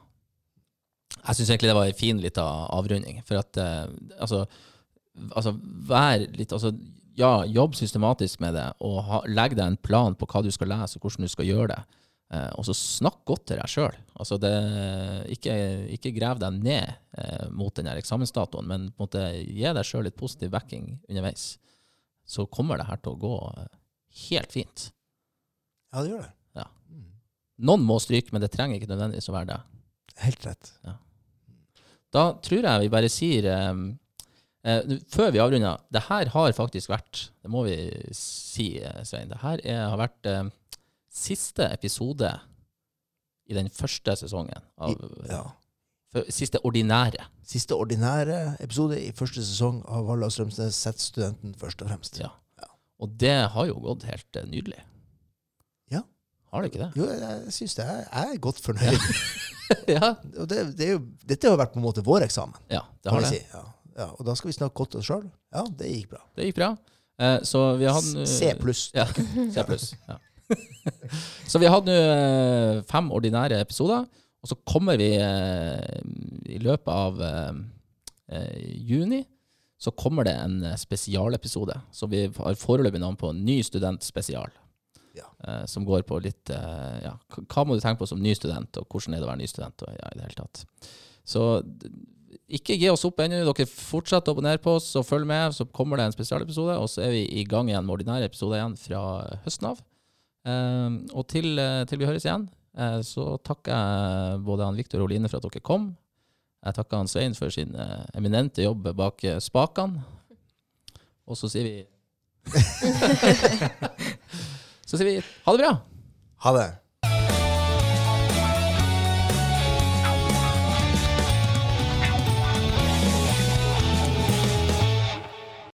Jeg syns egentlig det var en fin lita avrunding. For at eh, altså, altså vær litt altså, Ja, jobb systematisk med det, og ha, legg deg en plan på hva du skal lese, og hvordan du skal gjøre det. Eh, og så snakk godt til deg sjøl. Altså det- ikke, ikke grev deg ned eh, mot den eksamensdatoen, men på en måte, gi deg sjøl litt positiv backing underveis. Så kommer det her til å gå eh, helt fint. Ja, det gjør det. Ja. Mm. Noen må stryke, men det trenger ikke nødvendigvis å være det. Helt rett. Ja. Da tror jeg vi bare sier eh, eh, Før vi avrunder, det her har faktisk vært Det må vi si, eh, Svein. Det her er, har vært eh, siste episode i den første sesongen. Av, Ja. f- Siste ordinære. Siste ordinære episode i første sesong av Valla Strømsnes sett studenten først og fremst. Ja. Og det har jo gått helt eh, nydelig. Ja. Har det ikke det? Jo, jeg, syns det. er- Jeg er godt fornøyd. ja. <laughs> Og det, det jo, dette har vært på en måte vår eksamen, ja, det har det. si. Ja. Ja, og da skal vi snakke godt oss sjøl. Ja, det gikk bra. Det gikk bra. Eh, så vi har hatt C pluss. Ja, C pluss. Ja. <laughs> så vi har hatt nå eh, fem ordinære episoder, og så kommer vi eh, i løpet av eh, juni så kommer det en spesialepisode. Så vi har foreløpig navn på Ny student spesial. Ja. Eh, som går på litt ja, Hva må du tenke på som ny student, og hvordan er det å være ny student? Og, ja, i det hele tatt. Så ikke gi oss opp ennå. Dere fortsetter å abonnere på oss og følg med, så kommer det en spesialepisode. Og så er vi i gang igjen med ordinære episoder igjen fra høsten av. Eh, og til, eh, til vi høres igjen, eh, så takker jeg både han Viktor og Line for at dere kom. Jeg takker han Svein for sin eh, eminente jobb bak spakene. Og så sier vi <laughs> <laughs> Så sier vi ha det bra! Ha det.